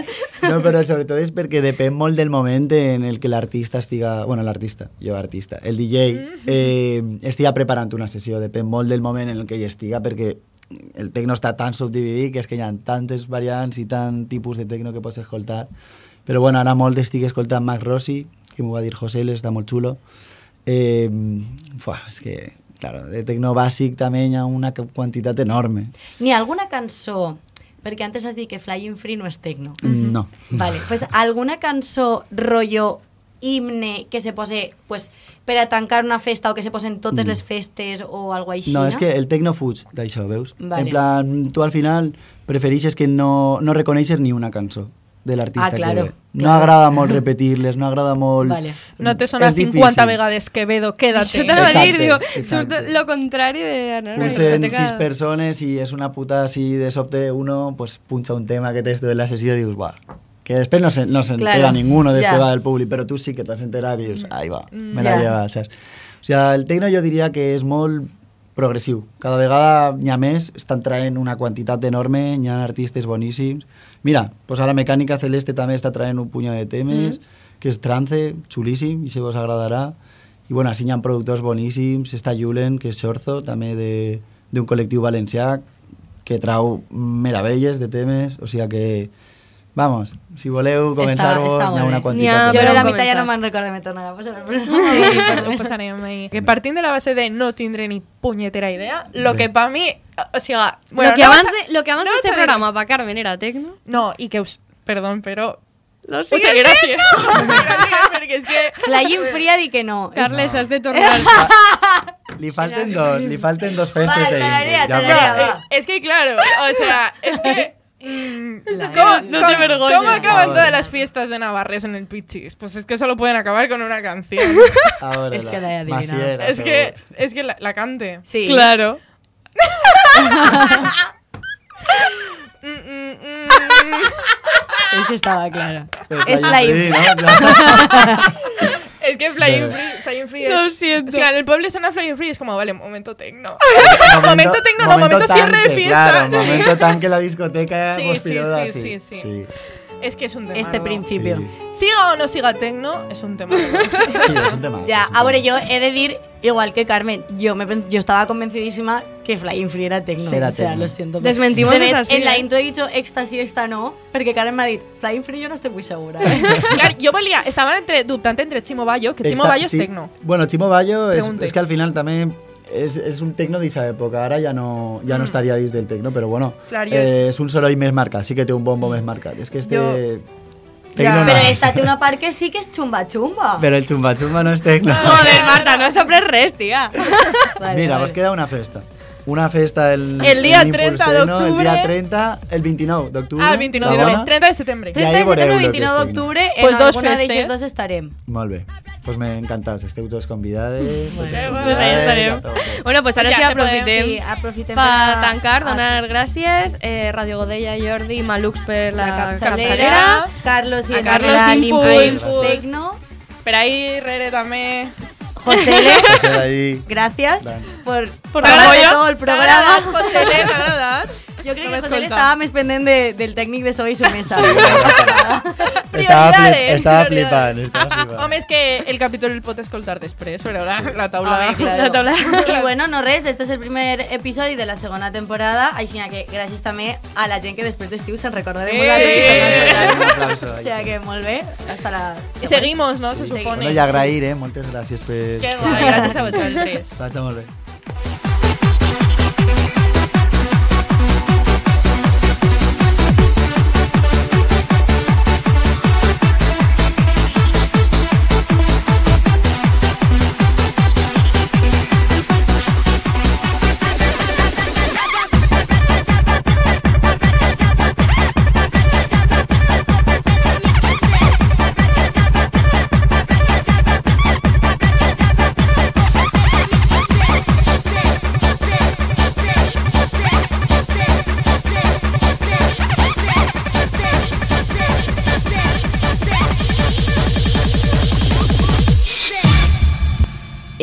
No, però sobretot és perquè depèn molt del moment en el que l'artista estiga... Bueno, l'artista, jo artista. El DJ eh, estiga preparant una sessió, depèn molt del moment en el que hi estiga, perquè el tecno està tan subdividit que és que hi ha tantes variants i tant tipus de tecno que pots escoltar. Però bueno, ara molt estic escoltant Max Rossi, que m'ho va dir José, està molt xulo. Eh, fuà, és que, claro, de tecno bàsic també hi ha una quantitat enorme. Ni alguna cançó, perquè antes has dit que Flying Free no és tecno. No. Vale, pues alguna cançó rollo himne que se pose pues, per a tancar una festa o que se posen totes Mm. les festes o algo així, No, és que el tecno fuig d'això, veus? Vale. En plan, tu al final prefereixes que no, no reconeixes ni una cançó de l'artista Ah, claro, que ve. No claro. agrada molt <laughs> repetir-les, no agrada molt... Vale. No te sona És 50 difícil. vegades Quevedo, quédate. Això t'anava a dir, digo, exacte. lo contrari d'anar a una Punxen discoteca. sis persones i és una puta així de sobte uno pues, punxa un tema que tens en la sessió i dius, buah, que després no se, no se Claro, entera ninguno ja. que va del públic, però tu sí que t'has enterat i dius, ai va, me la lleva, saps? O sigui, el tecno jo diria que és molt progressiu. Cada vegada n'hi ha més, estan traient una quantitat enorme, hi ha artistes boníssims. Mira, pues ara Mecànica Celeste també està traient un puño de temes, que és trance, xulíssim, i si vos agradarà. I bueno, així hi ha productors boníssims, està Julen, que és Xorzo, també de- d'un col·lectiu valencià, que trau meravelles de temes, o sigui que, vamos, si voleu començar-vos, està n'hi ha una quantitat. Jo la mitad ja no me'n recordo, me tornarà a passar programa. Sí, pues <laughs> ho passarem ahí. Que partint de la base de no tindré ni punyetera idea, lo que pa mi... O sigui, bueno, lo que no abans, de, lo que abans no este programa pa Carmen era tecno. No, i que us... Perdón, però... Sent. sent. Ho seguirà sent, perquè és que... Flying Free ha dit que no. Carles, has de tornar. <laughs> Li falten dos, li falten dos festes Va, de tararea, indie. Ja va. Es que claro, o sea, es que... mm, La ¿Cómo. No te vergüenza. cómo acaban Ahora. todas las fiestas de Navarres en el Pichis? Pues es que solo pueden acabar con una canción. Ahora Es la- que la he adivinado. Masiera, es que, es que la, la cante. Sí. Claro. <laughs> Mm, mm, mm. Es que estaba. Pero Es ¿no? Claro. <laughs> Es que Flying. Free, Flying Free es... Lo siento. O sea, en el pueblo suena Flying Free y es como, vale, momento tecno. <laughs> Momento, <laughs> Momento tecno, no, momento cierre de tanque, fiesta. Claro, momento tan que la discoteca <laughs> Sí, sí, sí, sí, sí. Es que es un tema. Este principio. Siga o no siga tecno, es un tema. <laughs> Sí, és un tema. Ya, ahora yo he de decir, igual que Carmen, yo, me, yo estaba convencidísima que Flying Free era tecno. Era o sea, tecno. lo siento. Desmentimos De esa vez, En la sí, intro he dicho éxtasis, esta no, porque Carmen me ha dicho Flying Free yo no estoy muy segura. ¿eh? <laughs> Claro, yo valía, estaba entre, dubtante entre Chimo Bayo, que Chimo Bayo es tecno. Bueno, Chimo Bayo és que al final també és, és un tecno d'aquesta època, ara ja no, ja no Mm. estaria dins del tecno, però bueno, Clar, jo- eh, és un soroll més marcat, sí que té un bombo més marcat. És que este Jo- tecno no Pero és. esta tiene una part que sí que es chumba chumba. Però el xumba xumba no és tecno. <laughs> Joder, Marta, no <laughs> soples res, tía. Vale, Mira, vale. vos queda una festa. Una festa el, El día Impulse 30 Tecno, d'octubre. El dia 30, el 29 d'octubre. Ah, el 29 de la septiembre. bona. 30 de septiembre. Ja 30 hi de que 29 és tecno. d'octubre, en Pues dos alguna festes. d'eixes dos estarem. Molt bé. Pues m'he encantat, esteu tots convidades. Bé. Pues ahí convidades, estarem. Bueno, pues ara Ja sí aprofitem Sí, aprofitem per per- tancar, a- donar gràcies. Eh, Radio Godella, Jordi, Malux per la, La capçalera, capçalera. Carlos el Carlos general Impulse. Impulse Tecno, Pero ahí, Rere también. José L, gracias por, Por todo el programa. José L, <laughs> Yo creo No que José estaba más pendiente de- del técnico de Soy y su mesa. Estava, flip, Prioridades, estava flipant, estava flipant. Home, és que el capítol el pot escoltar després, però la, la taula... Home, claro. La taula... Y bueno, no res, este es el primer episodio de la segunda temporada, així que gràcies també a la gent que després d'estiu se'n recorda de vosaltres i torna a. O sea que molt bé, hasta la I seguimos, no? Se Sí, supone. Bueno, i agrair, eh? Moltes gràcies per... Que guai, gràcies a vosaltres. Vaig molt bé.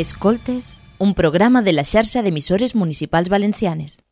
Escoltes, un programa de la xarxa d'emissores municipals valencianes.